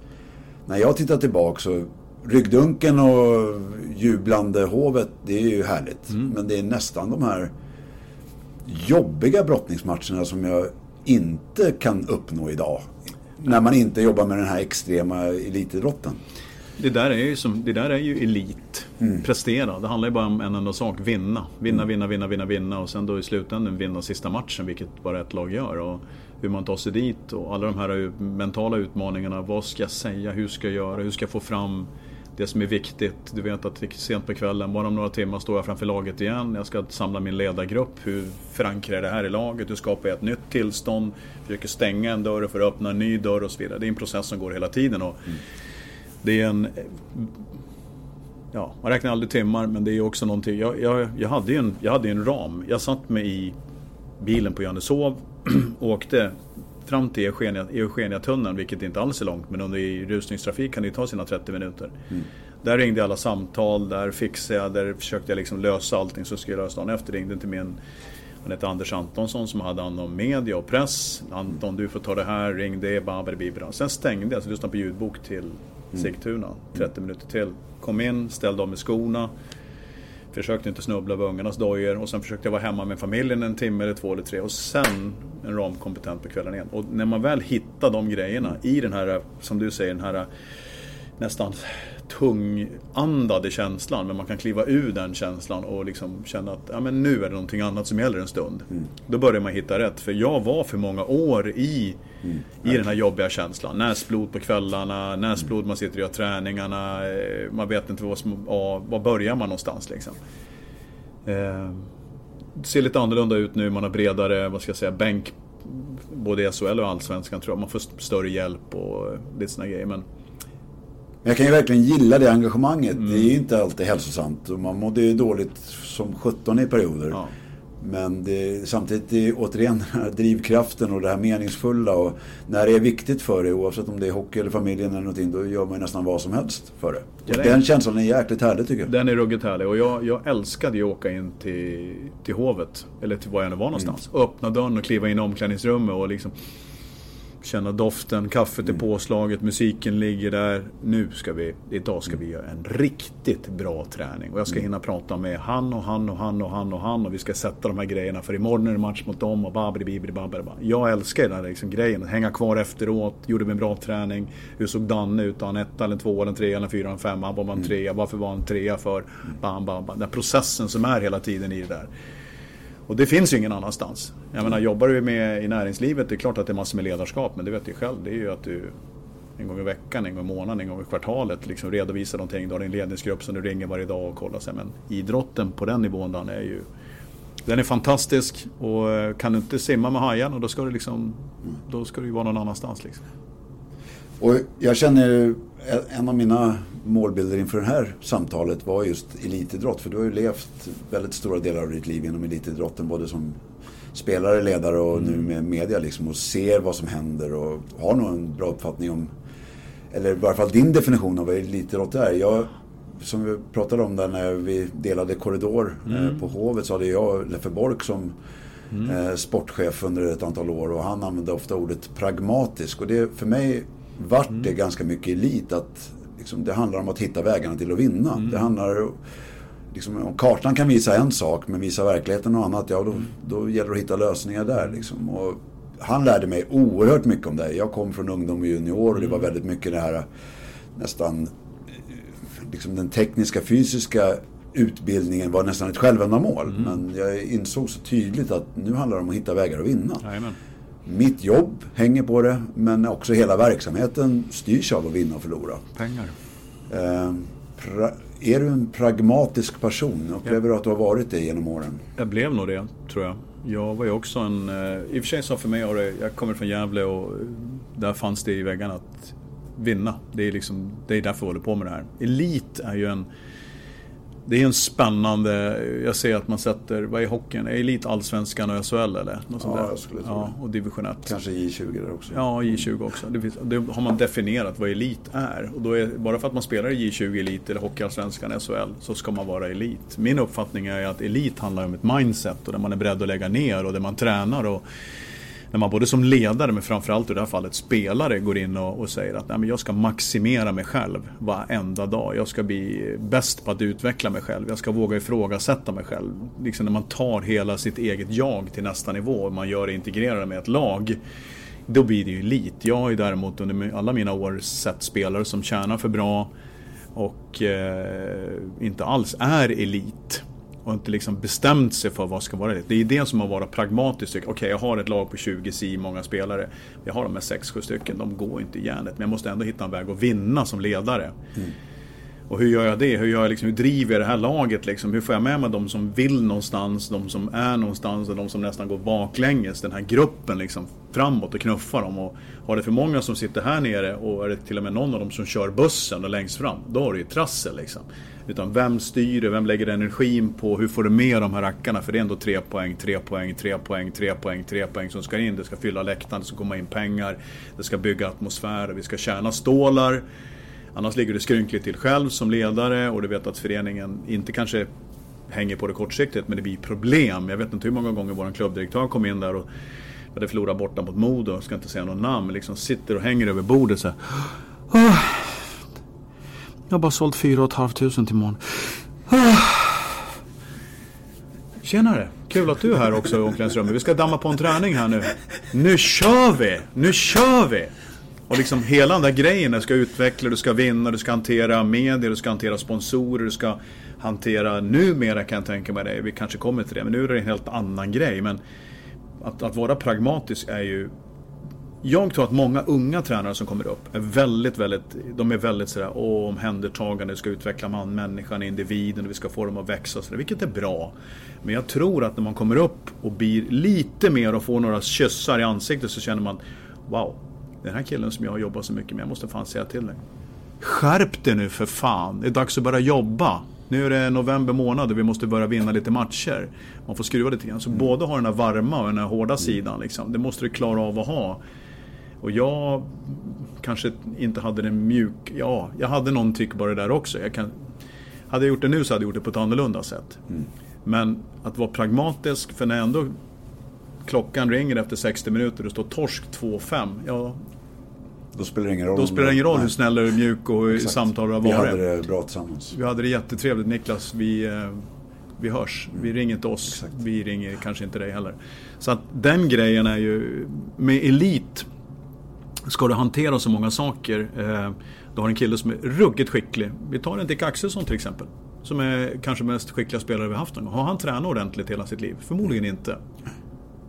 när jag tittar tillbaka så ryggdunken och jublande hovet, det är ju härligt. Mm. Men det är nästan de här jobbiga brottningsmatcherna som jag inte kan uppnå idag. När man inte jobbar med den här extrema elitidrotten. Det där är ju, som, det där är ju elit. Mm. Prestera. Det handlar ju bara om en enda sak. Vinna. Vinna, mm. vinna, vinna, vinna, vinna. Och sen då i slutändan vinna sista matchen. Vilket bara ett lag gör. Och hur man tar sig dit. Och alla de här mentala utmaningarna. Vad ska jag säga? Hur ska jag göra? Hur ska jag få fram det som är viktigt. Du vet att sent på kvällen, bara om några timmar står jag framför laget igen. Jag ska samla min ledargrupp. Hur förankrar jag det här i laget? Hur skapar jag ett nytt tillstånd? Försöker stänga en dörr för att öppna en ny dörr och så vidare. Det är en process som går hela tiden. Och mm. Det är en... Ja, man räknar aldrig timmar men det är också någonting. Jag, jag, jag, hade ju en, jag hade en ram. Jag satt mig i bilen på Johanneshov och åkte fram till Eugeniatunneln, vilket inte alls är långt, men under rusningstrafik kan det ju ta sina 30 minuter. Mm. Där ringde jag alla samtal, där fixade jag, där försökte jag liksom lösa allting som skulle lösa dagen efter. Ringde till min, han hette Anders Antonsson som hade hand om media och press. Anton, du får ta det här, ring det, babidi Sen stängde jag, så lyssnade på ljudbok till mm. Sigtuna, 30 minuter till. Kom in, ställde av med skorna. Försökte inte snubbla på ungarnas dojor och sen försökte jag vara hemma med familjen en timme eller två eller tre och sen en ramkompetent på kvällen igen. Och när man väl hittar de grejerna i den här, som du säger, den här eh, nästan tungandade känslan. Men man kan kliva ur den känslan och liksom känna att ja, men nu är det någonting annat som gäller en stund. Mm. Då börjar man hitta rätt. För jag var för många år i, mm. i den här jobbiga känslan. Näsblod på kvällarna, näsblod man sitter och gör träningarna. Eh, man vet inte vad som, ja, var börjar man någonstans liksom. Eh, det ser lite annorlunda ut nu, man har bredare, vad ska jag säga, bänk både i SHL och Allsvenskan tror jag. Man får större hjälp och lite sådana grejer. Men jag kan ju verkligen gilla det engagemanget. Mm. Det är ju inte alltid hälsosamt. Och man mådde ju dåligt som 17 i perioder. Ja. Men det, samtidigt är återigen den här drivkraften och det här meningsfulla. Och när det är viktigt för dig, oavsett om det är hockey eller familjen eller någonting, då gör man ju nästan vad som helst för det. Ja, den känslan är jäkligt härlig tycker jag. Den är ruggigt härlig och jag, jag älskade ju att åka in till, till Hovet, eller till var jag nu var någonstans. Mm. Öppna dörren och kliva in i omklädningsrummet och liksom känna doften, kaffet är mm. påslaget, musiken ligger där. Nu ska vi, idag ska vi göra en riktigt bra träning. Och jag ska mm. hinna prata med han och han och han och han och han och vi ska sätta de här grejerna för imorgon är det match mot dem och babri bibri babri Jag älskar den här liksom grejen, att hänga kvar efteråt, gjorde vi en bra träning. Hur såg Danne ut? Han etta eller två eller tre eller fyra eller fem? Han var en mm. trea, varför var han trea för? Bam, bam, bam. Den processen som är hela tiden i det där. Och det finns ju ingen annanstans. Jag menar, jobbar du med i näringslivet, det är klart att det är massor med ledarskap, men det vet du själv, det är ju att du en gång i veckan, en gång i månaden, en gång i kvartalet liksom redovisar någonting. Du har din ledningsgrupp som du ringer varje dag och kollar. Sig. Men idrotten på den nivån, den är ju den är fantastisk och eh, kan du inte simma med hajen då ska du liksom, då ska du vara någon annanstans. Liksom. Och jag känner en av mina målbilder inför det här samtalet var just elitidrott. För du har ju levt väldigt stora delar av ditt liv inom elitidrotten. Både som spelare, ledare och mm. nu med media liksom. Och ser vad som händer och har nog en bra uppfattning om, eller i varje fall din definition av vad elitidrott är. Jag, som vi pratade om där när vi delade korridor eh, mm. på Hovet så hade jag Leffe Bork som mm. eh, sportchef under ett antal år och han använde ofta ordet pragmatisk. Och det för mig vart det mm. ganska mycket elit. Att liksom, det handlar om att hitta vägarna till att vinna. Mm. Det handlar liksom, om kartan kan visa en sak men visar verkligheten något annat. Ja, då, mm. då gäller det att hitta lösningar där. Liksom. Och han lärde mig oerhört mycket om det. Jag kom från ungdom och junior och det var mm. väldigt mycket det här nästan liksom den tekniska, fysiska utbildningen var nästan ett självändamål. Mm. Men jag insåg så tydligt att nu handlar det om att hitta vägar att vinna. Amen. Mitt jobb hänger på det, men också hela verksamheten styrs av att vinna och förlora. Pengar. Eh, är du en pragmatisk person? Upplever du att du har varit det genom åren? Jag blev nog det, tror jag. Jag var ju också en... Eh, I och för sig så för mig har det... Jag kommer från Gävle och där fanns det i väggarna att vinna. Det är, liksom, det är därför jag håller på med det här. Elit är ju en det är en spännande, jag ser att man sätter, vad är hockeyn? Är Elit Allsvenskan och SHL eller? Något ja, jag skulle tro ja, och division 1. Kanske J20 där också. Ja, J20 också. Det, finns, det, har man definierat vad elit är. Och då är, bara för att man spelar i J20 Elit eller Hockeyallsvenskan, SHL, så ska man vara elit. Min uppfattning är att elit handlar om ett mindset och där man är beredd att lägga ner och där man tränar och när man både som ledare men framförallt i det här fallet spelare går in och, och säger att Nej, men jag ska maximera mig själv varenda dag. Jag ska bli bäst på att utveckla mig själv. Jag ska våga ifrågasätta mig själv. Liksom när man tar hela sitt eget jag till nästa nivå och man gör det integrerade med ett lag. Då blir det ju elit. Jag har ju däremot under alla mina år sett spelare som tjänar för bra och eh, inte alls är elit och inte liksom bestämt sig för vad ska vara det. Det är det som har varit pragmatiskt. Okej, okay, jag har ett lag på 20 si, många spelare. Jag har de här 6-7 stycken, de går inte i järnet. Men jag måste ändå hitta en väg att vinna som ledare. Mm. Och hur gör jag det? Hur, gör jag liksom, hur driver jag det här laget? Liksom? Hur får jag med mig de som vill någonstans, de som är någonstans och de som nästan går baklänges. Den här gruppen liksom, framåt och knuffar dem. Och har det för många som sitter här nere och är det till och med någon av dem som kör bussen och längst fram, då har du ju trassel. Liksom. Utan vem styr det? Vem lägger energin på? Hur får du med de här rackarna? För det är ändå tre poäng, tre poäng, tre poäng, tre poäng, tre poäng som ska in. Det ska fylla läktaren, det ska komma in pengar, det ska bygga atmosfär, vi ska tjäna stålar. Annars ligger du skrynkligt till själv som ledare och du vet att föreningen inte kanske hänger på det kortsiktigt men det blir problem. Jag vet inte hur många gånger vår klubbdirektör kom in där och hade förlorat borta mot Modo, ska inte säga något namn, liksom sitter och hänger över bordet så här. Ah. Jag har bara sålt 4 500 till imorgon. Ah. Tjenare! Kul att du är här också i omklädningsrummet. Vi ska damma på en träning här nu. Nu kör vi! Nu kör vi! Och liksom hela den där grejen, du ska utveckla, du ska vinna, du ska hantera medier, du ska hantera sponsorer, du ska hantera, numera kan jag tänka mig det, vi kanske kommer till det, men nu är det en helt annan grej. Men att, att vara pragmatisk är ju jag tror att många unga tränare som kommer upp är väldigt, väldigt, de är väldigt sådär, åh, omhändertagande, vi ska utveckla man, människan, individen, vi ska få dem att växa, sådär, vilket är bra. Men jag tror att när man kommer upp och blir lite mer och får några kyssar i ansiktet så känner man, wow, den här killen som jag har jobbat så mycket med, jag måste fan säga till dig. Skärp dig nu för fan, det är dags att börja jobba. Nu är det november månad och vi måste börja vinna lite matcher. Man får skruva lite grann. Så mm. både ha den här varma och den här hårda mm. sidan. Liksom. Det måste du klara av att ha. Och jag kanske inte hade den mjuk... Ja, jag hade någon tyck bara där också. Jag kan, hade jag gjort det nu så hade jag gjort det på ett annorlunda sätt. Mm. Men att vara pragmatisk, för när ändå klockan ringer efter 60 minuter och det står torsk 2-5. Ja, då spelar det ingen roll. Då spelar det ingen roll hur snäll och mjuk och hur samtal har varit. Vi hade det bra tillsammans. Vi hade det jättetrevligt Niklas. Vi, eh, vi hörs. Vi ringer inte oss. Exakt. Vi ringer kanske inte dig heller. Så att den grejen är ju, med elit ska du hantera så många saker. Eh, du har en kille som är ruggigt skicklig. Vi tar en Dick Axelsson till exempel. Som är kanske mest skickliga spelare vi haft någon gång. Har han tränat ordentligt hela sitt liv? Förmodligen inte.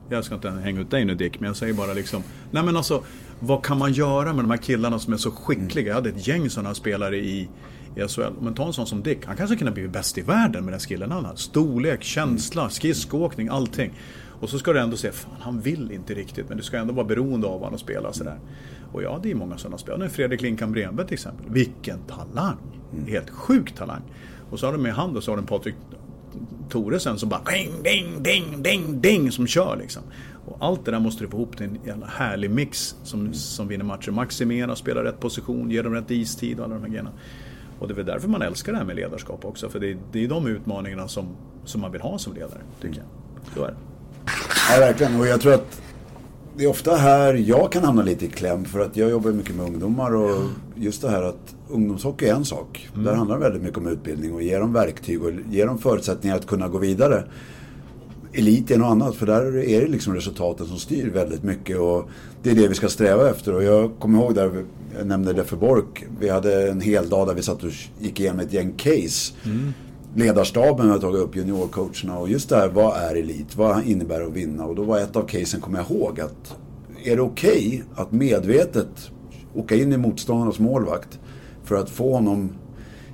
Jag ska inte hänga ut dig nu Dick, men jag säger bara liksom. Nej men alltså, vad kan man göra med de här killarna som är så skickliga? Jag hade ett gäng sådana spelare i, i SHL. Men ta en sån som Dick, han kanske kunde bli bäst i världen med den skillen han har. Storlek, känsla, skridskoåkning, allting. Och så ska du ändå säga, fan han vill inte riktigt men du ska ändå vara beroende av honom och spela sådär. Och ja, det är många sådana spelare. Fredrik Linkan Bremberg till exempel. Vilken talang! Mm. Helt sjuk talang. Och så har du med han och så har du Patrik Toresen som bara ding, ding, ding, ding, ding som kör liksom. Och allt det där måste du få ihop till en jävla härlig mix som, mm. som vinner matcher. Maximera, spela rätt position, ge dem rätt istid och alla de här grejerna. Och det är väl därför man älskar det här med ledarskap också. För det är, det är de utmaningarna som, som man vill ha som ledare, tycker jag. Så är det. Ja, verkligen. Och jag tror att det är ofta här jag kan hamna lite i kläm. För att jag jobbar mycket med ungdomar och just det här att ungdomshockey är en sak. Mm. Där handlar det väldigt mycket om utbildning och ge dem verktyg och ge dem förutsättningar att kunna gå vidare. Elit är något annat för där är det liksom resultaten som styr väldigt mycket och det är det vi ska sträva efter. Och jag kommer ihåg där, jag nämnde det för Bork, vi hade en hel dag där vi satt och gick igenom ett gäng case. Mm ledarstaben har tagit upp juniorcoacherna och just det här, vad är elit? Vad innebär det att vinna? Och då var ett av casen, kommer jag ihåg, att är det okej okay att medvetet åka in i motståndarnas målvakt för att få honom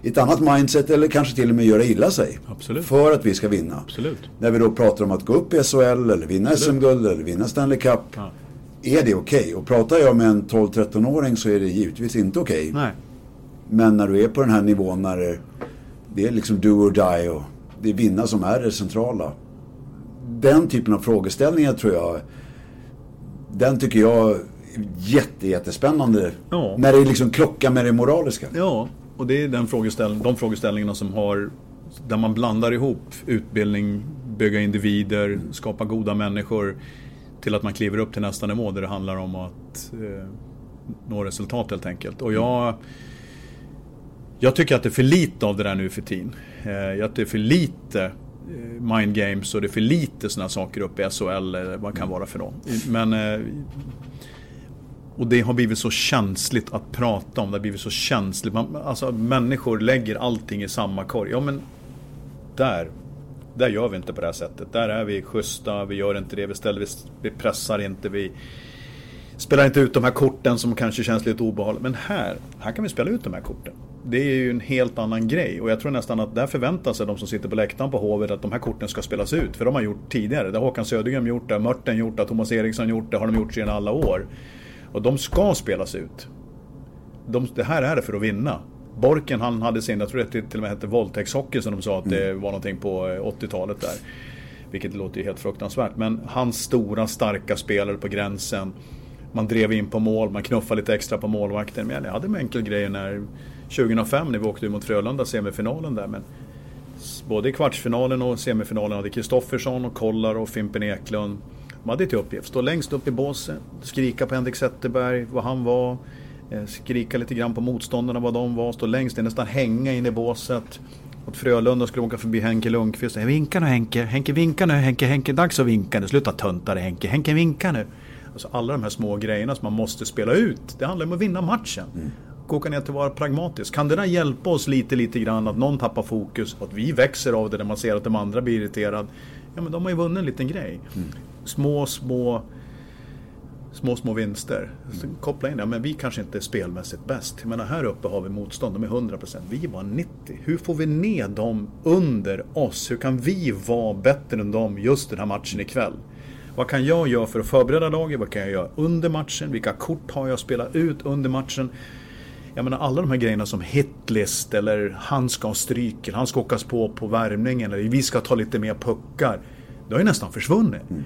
i ett annat mindset eller kanske till och med göra illa sig. Absolut. För att vi ska vinna. Absolut. När vi då pratar om att gå upp i SHL eller vinna SM-guld eller vinna Stanley Cup. Ja. Är det okej? Okay? Och pratar jag med en 12-13-åring så är det givetvis inte okej. Okay. Men när du är på den här nivån när det är liksom do or die och det är vinna som är det centrala. Den typen av frågeställningar tror jag, den tycker jag är jätte, jättespännande. Ja. När det liksom krockar med det moraliska. Ja, och det är den frågeställ de frågeställningarna som har, där man blandar ihop utbildning, bygga individer, skapa goda människor till att man kliver upp till nästa nivå där det handlar om att eh, nå resultat helt enkelt. Och jag, jag tycker att det är för lite av det där nu för tiden. Eh, att det är för lite eh, mind games och det är för lite sådana saker uppe i SHL eller vad det kan vara för dem. Men eh, och det har blivit så känsligt att prata om. Det har blivit så känsligt. Man, alltså människor lägger allting i samma korg. Ja men där, där gör vi inte på det här sättet. Där är vi schyssta, vi gör inte det, vi, ställer, vi pressar inte, vi spelar inte ut de här korten som kanske känns lite obehagliga. Men här, här kan vi spela ut de här korten. Det är ju en helt annan grej och jag tror nästan att där förväntar sig de som sitter på läktaren på Hovet att de här korten ska spelas ut. För de har gjort tidigare. Det har Håkan Södergren gjort, det har Mörten gjort, det har Thomas Eriksson gjort, det har de gjort sedan alla år. Och de ska spelas ut. De, det här är det för att vinna. Borken han hade sin, jag tror det till och med hette våldtäktshockey som de sa att det mm. var någonting på 80-talet där. Vilket låter ju helt fruktansvärt. Men hans stora starka spelare på gränsen. Man drev in på mål, man knuffade lite extra på målvakten. Men jag hade en enkel grej när 2005 när vi åkte mot Frölunda semifinalen där. Men både i kvartsfinalen och semifinalen hade Kristoffersson och Kollar och Fimpen Eklund. De hade till uppgift, stå längst upp i båset, skrika på Henrik Zetterberg, vad han var. Eh, skrika lite grann på motståndarna vad de var, stå längst nästan hänga in i båset. Åt Frölunda skulle åka förbi Henke Lundqvist. Vinka nu Henke, Henke vinka nu Henke, Henke dags att vinka nu. Sluta tönta dig Henke, Henke vinka nu. Alltså alla de här små grejerna som man måste spela ut. Det handlar om att vinna matchen. Mm. Åka ner till att vara pragmatisk. Kan det där hjälpa oss lite, lite grann att någon tappar fokus, att vi växer av det när man ser att de andra blir irriterade. Ja men de har ju vunnit en liten grej. Mm. Små, små små, små vinster. Så koppla in det, men vi kanske inte är spelmässigt bäst. Jag menar, här uppe har vi motstånd, de är 100%. Vi var 90. Hur får vi ner dem under oss? Hur kan vi vara bättre än dem just den här matchen ikväll? Vad kan jag göra för att förbereda laget? Vad kan jag göra under matchen? Vilka kort har jag att spela ut under matchen? Jag menar alla de här grejerna som hitlist eller han ska ha stryk eller han ska åkas på på värmningen eller vi ska ta lite mer puckar. Det har ju nästan försvunnit. Mm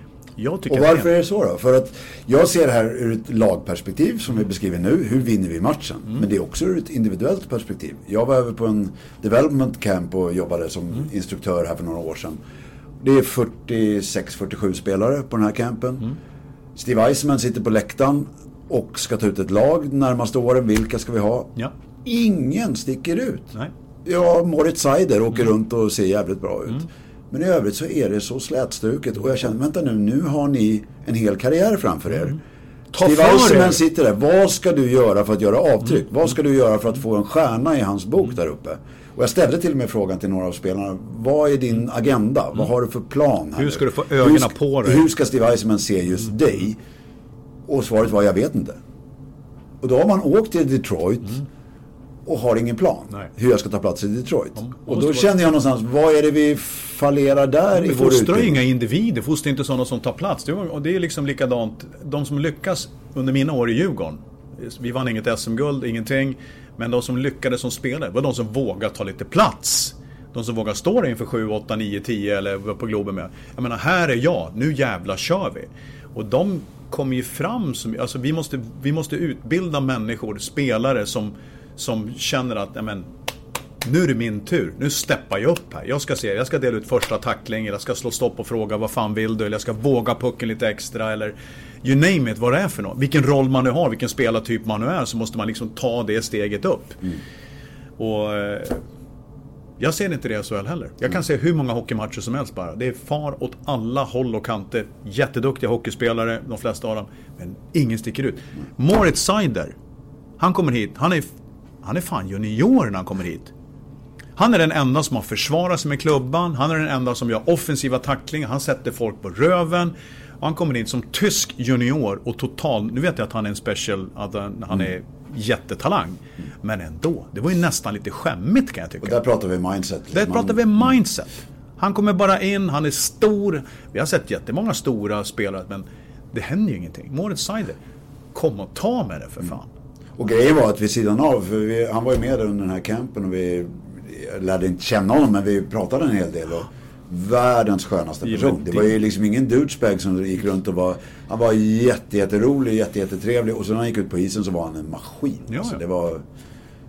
och varför är det så då? För att jag ser det här ur ett lagperspektiv som vi beskriver nu. Hur vinner vi matchen? Mm. Men det är också ur ett individuellt perspektiv. Jag var över på en development camp och jobbade som mm. instruktör här för några år sedan. Det är 46-47 spelare på den här campen. Mm. Steve Eisman sitter på läktaren och ska ta ut ett lag de närmaste åren. Vilka ska vi ha? Ja. Ingen sticker ut. Nej. Ja, Moritz Seider åker mm. runt och ser jävligt bra ut. Mm. Men i övrigt så är det så slätstruket och jag känner, vänta nu, nu har ni en hel karriär framför er. Mm. Ta Steve Eisenman sitter där. Vad ska du göra för att göra avtryck? Mm. Vad ska du göra för att få en stjärna i hans bok där uppe? Och jag ställde till och med frågan till några av spelarna. Vad är din agenda? Mm. Vad har du för plan? Här hur ska du få ögonen på dig? Hur ska Steve Eisenman se just mm. dig? Och svaret var, jag vet inte. Och då har man åkt till Detroit. Mm och har ingen plan Nej. hur jag ska ta plats i Detroit. Ja, och då känner jag någonstans, vad är det vi fallerar där i vår fostrar inga individer, fostrar inte sådana som tar plats. Och det är liksom likadant, de som lyckas under mina år i Djurgården. Vi vann inget SM-guld, ingenting. Men de som lyckades som spelare var de som vågade ta lite plats. De som vågar stå där inför 7, 8, 9, 10 eller på Globen med. Jag menar, här är jag, nu jävla kör vi. Och de kommer ju fram som, alltså vi måste, vi måste utbilda människor, spelare som som känner att men, nu är det min tur. Nu steppar jag upp här. Jag ska se, jag ska dela ut första tacklingen, jag ska slå stopp och fråga vad fan vill du? Eller jag ska våga pucken lite extra eller You name it, vad det är för något. Vilken roll man nu har, vilken spelartyp man nu är så måste man liksom ta det steget upp. Mm. Och eh, jag ser inte det i SHL heller. Jag kan mm. se hur många hockeymatcher som helst bara. Det är far åt alla håll och kanter. Jätteduktiga hockeyspelare, de flesta av dem. Men ingen sticker ut. Mm. Moritz Seider. Han kommer hit. Han är han är fan junior när han kommer hit. Han är den enda som har försvarat sig med klubban. Han är den enda som gör offensiva tacklingar. Han sätter folk på röven. Och han kommer in som tysk junior och total... Nu vet jag att han är en special, att han är jättetalang. Men ändå, det var ju nästan lite skämmigt kan jag tycka. Och där pratar vi mindset. Där man... pratar vi mindset. Han kommer bara in, han är stor. Vi har sett jättemånga stora spelare men det händer ju ingenting. Moritz Seider, kom och ta med det för fan. Och grejen var att vid sidan av, för vi, han var ju med under den här campen och vi lärde inte känna honom men vi pratade en hel del. Och världens skönaste person. Det var ju liksom ingen douchebag som gick runt och var... Han var jätte, jätterolig, jätte, jättetrevlig och så när han gick ut på isen så var han en maskin. Ja, alltså, det var...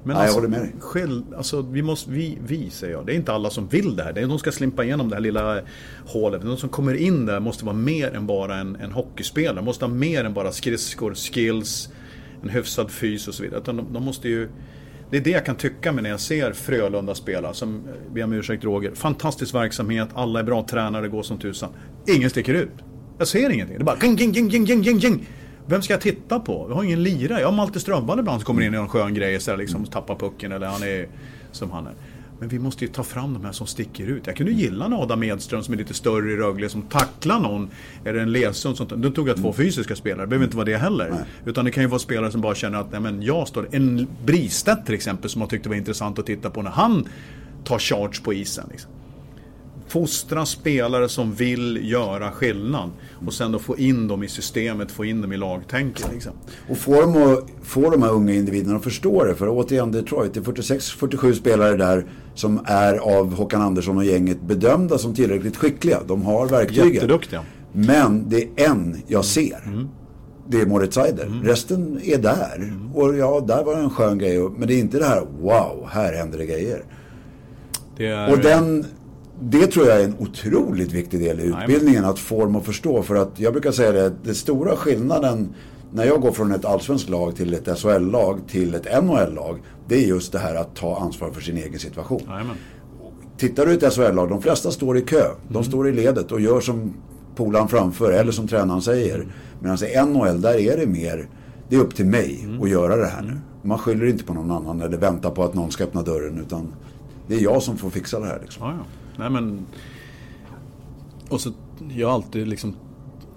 Men Nej, alltså, jag håller med dig. Själv, alltså, vi, måste, vi, vi, säger jag. Det är inte alla som vill det här. Det är, de ska slimpa igenom det här lilla hålet. De som kommer in där måste vara mer än bara en, en hockeyspelare. De måste ha mer än bara skridskor, skills, en hyfsad fys och så vidare. Utan de, de måste ju... Det är det jag kan tycka med när jag ser Frölunda spela. Som, eh, be om ursäkt Roger, fantastisk verksamhet, alla är bra tränare, går som tusan. Ingen sticker ut. Jag ser ingenting. Det är bara ging, ging, ging, ging, ging, ging, ging. Vem ska jag titta på? Jag har ingen lirare. Jag har Malte Strömwall ibland som kommer in och gör en skön grej så liksom tappar pucken eller han är som han är. Men vi måste ju ta fram de här som sticker ut. Jag kunde gilla en Adam Edström som är lite större i Rögle som tacklar någon. Eller en Lesund som... Nu tog jag två mm. fysiska spelare, det behöver inte vara det heller. Nej. Utan det kan ju vara spelare som bara känner att nej, men jag står... En Bristedt till exempel som jag tyckte var intressant att titta på när han tar charge på isen. Liksom fostra spelare som vill göra skillnad. Och sen då få in dem i systemet, få in dem i lagtänket. Liksom. Och få dem att få de här unga individerna att förstå det. För återigen Detroit, det är 46-47 spelare där som är av Håkan Andersson och gänget bedömda som tillräckligt skickliga. De har verktygen. Jätteduktiga. Men det är en jag ser. Mm. Det är Moritz Seider. Mm. Resten är där. Mm. Och ja, där var det en skön grej. Men det är inte det här, wow, här händer det grejer. Det är... Och den det tror jag är en otroligt viktig del i utbildningen, att dem att förstå. För att jag brukar säga det, den stora skillnaden när jag går från ett allsvenskt lag till ett SHL-lag till ett NHL-lag, det är just det här att ta ansvar för sin egen situation. Amen. Tittar du i ett SHL-lag, de flesta står i kö. De mm. står i ledet och gör som polaren framför eller som tränaren säger. Medan i NHL, där är det mer, det är upp till mig mm. att göra det här nu. Mm. Man skyller inte på någon annan eller väntar på att någon ska öppna dörren. Utan det är jag som får fixa det här. Liksom. Ja, ja. Nej men... Och så, jag har alltid liksom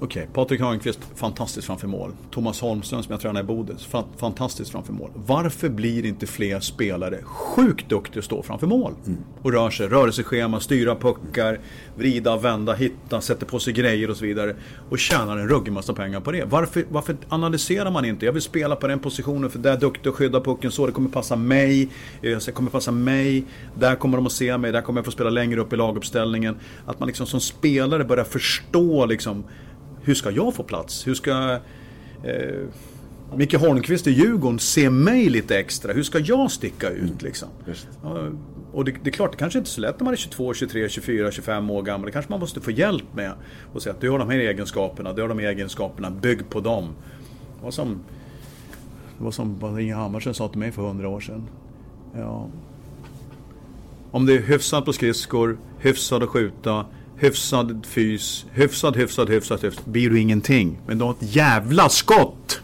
Okej, okay, Patrik Hörnqvist, fantastiskt framför mål. Thomas Holmström som jag tränar i Bodens, fantastiskt framför mål. Varför blir inte fler spelare sjukt duktiga att stå framför mål? Mm. Och rör sig, rörelseschema, styra puckar, vrida, vända, hitta, sätter på sig grejer och så vidare. Och tjänar en ruggig massa pengar på det. Varför, varför analyserar man inte? Jag vill spela på den positionen för där är duktig att skydda pucken så, det kommer passa mig. Det kommer passa mig. Där kommer de att se mig, där kommer jag få spela längre upp i laguppställningen. Att man liksom som spelare börjar förstå liksom hur ska jag få plats? Hur ska eh, Micke Holmqvist i Djurgården se mig lite extra? Hur ska jag sticka ut mm. liksom? Och det, det, är klart, det kanske inte är så lätt när man är 22, 23, 24, 25 år gammal. Det kanske man måste få hjälp med. Och säga att du har de här egenskaperna, du har de här egenskaperna, bygg på dem. Det var som, det var som Inge Hammarsen sa till mig för hundra år sedan. Ja. Om det är hyfsat på skridskor, hyfsat att skjuta, hyfsad fys, hyfsad, hyfsad, hyfsad, hyfsad. Blir du ingenting. Men du har ett jävla skott!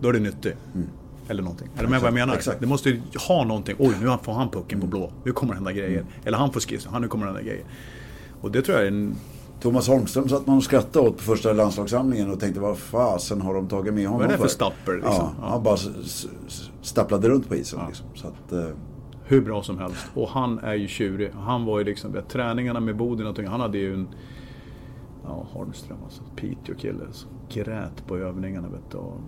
Då är det nyttigt. Mm. Eller någonting. Är du med vad jag menar? Exakt. Det måste ju ha någonting. Oj, nu får han pucken på blå. Nu kommer det hända grejer. Mm. Eller han får skiss. Han, nu kommer det hända grejer. Och det tror jag är en... Thomas Holmström satt man och skrattade åt på första landslagssamlingen och tänkte vad fasen har de tagit med honom för? Vad är det för stapper liksom? Ja, ja. Han bara stapplade runt på isen ja. liksom. Så att, eh, hur bra som helst. Och han är ju tjurig. Han var ju liksom, vet, träningarna med Boden han hade ju en... Ja, Holmström alltså. Piteå-kille. Grät på övningarna vet du. Och,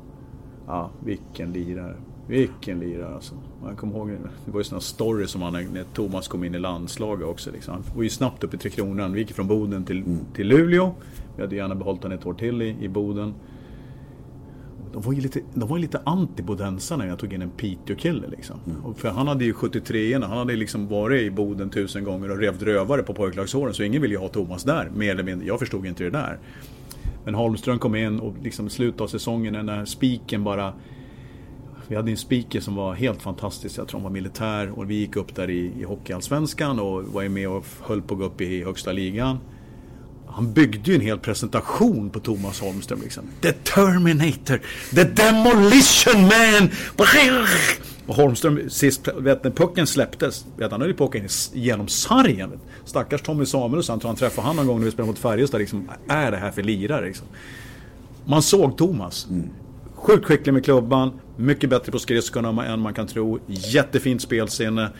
ja, vilken lirare. Vilken lirare alltså. Jag kommer ihåg, det var ju sådana stories som han när Thomas kom in i landslaget också. Liksom. Han var ju snabbt upp i Tre Kronor. Vi gick från Boden till, mm. till Luleå. Vi hade gärna behållit honom ett år till i, i Boden de var ju lite, de var lite anti-bodensarna när jag tog in en Piteå-kille liksom. Mm. För han hade ju 73 han hade liksom varit i Boden tusen gånger och revt rövare på pojklagsåren. Så ingen ville ju ha Thomas där, mer eller mindre. Jag förstod inte det där. Men Holmström kom in och liksom slutet av säsongen när spiken bara vi hade en speaker som var helt fantastisk. Jag tror han var militär och vi gick upp där i, i Hockeyallsvenskan och var med och höll på att gå upp i högsta ligan han byggde ju en hel presentation på Thomas Holmström. Liksom. The Terminator, The Demolition Man. Och Holmström, sist, vet, när pucken släpptes, vet, han höll ju på att åka genom sargen. Vet. Stackars Tommy Samuelsson, tror han träffade han någon gång när vi spelade mot Färjestad. Liksom, är det här för lirare? Liksom. Man såg Thomas. Mm. Sjukt skicklig med klubban, mycket bättre på skridskorna än man kan tro. Jättefint spelsinne.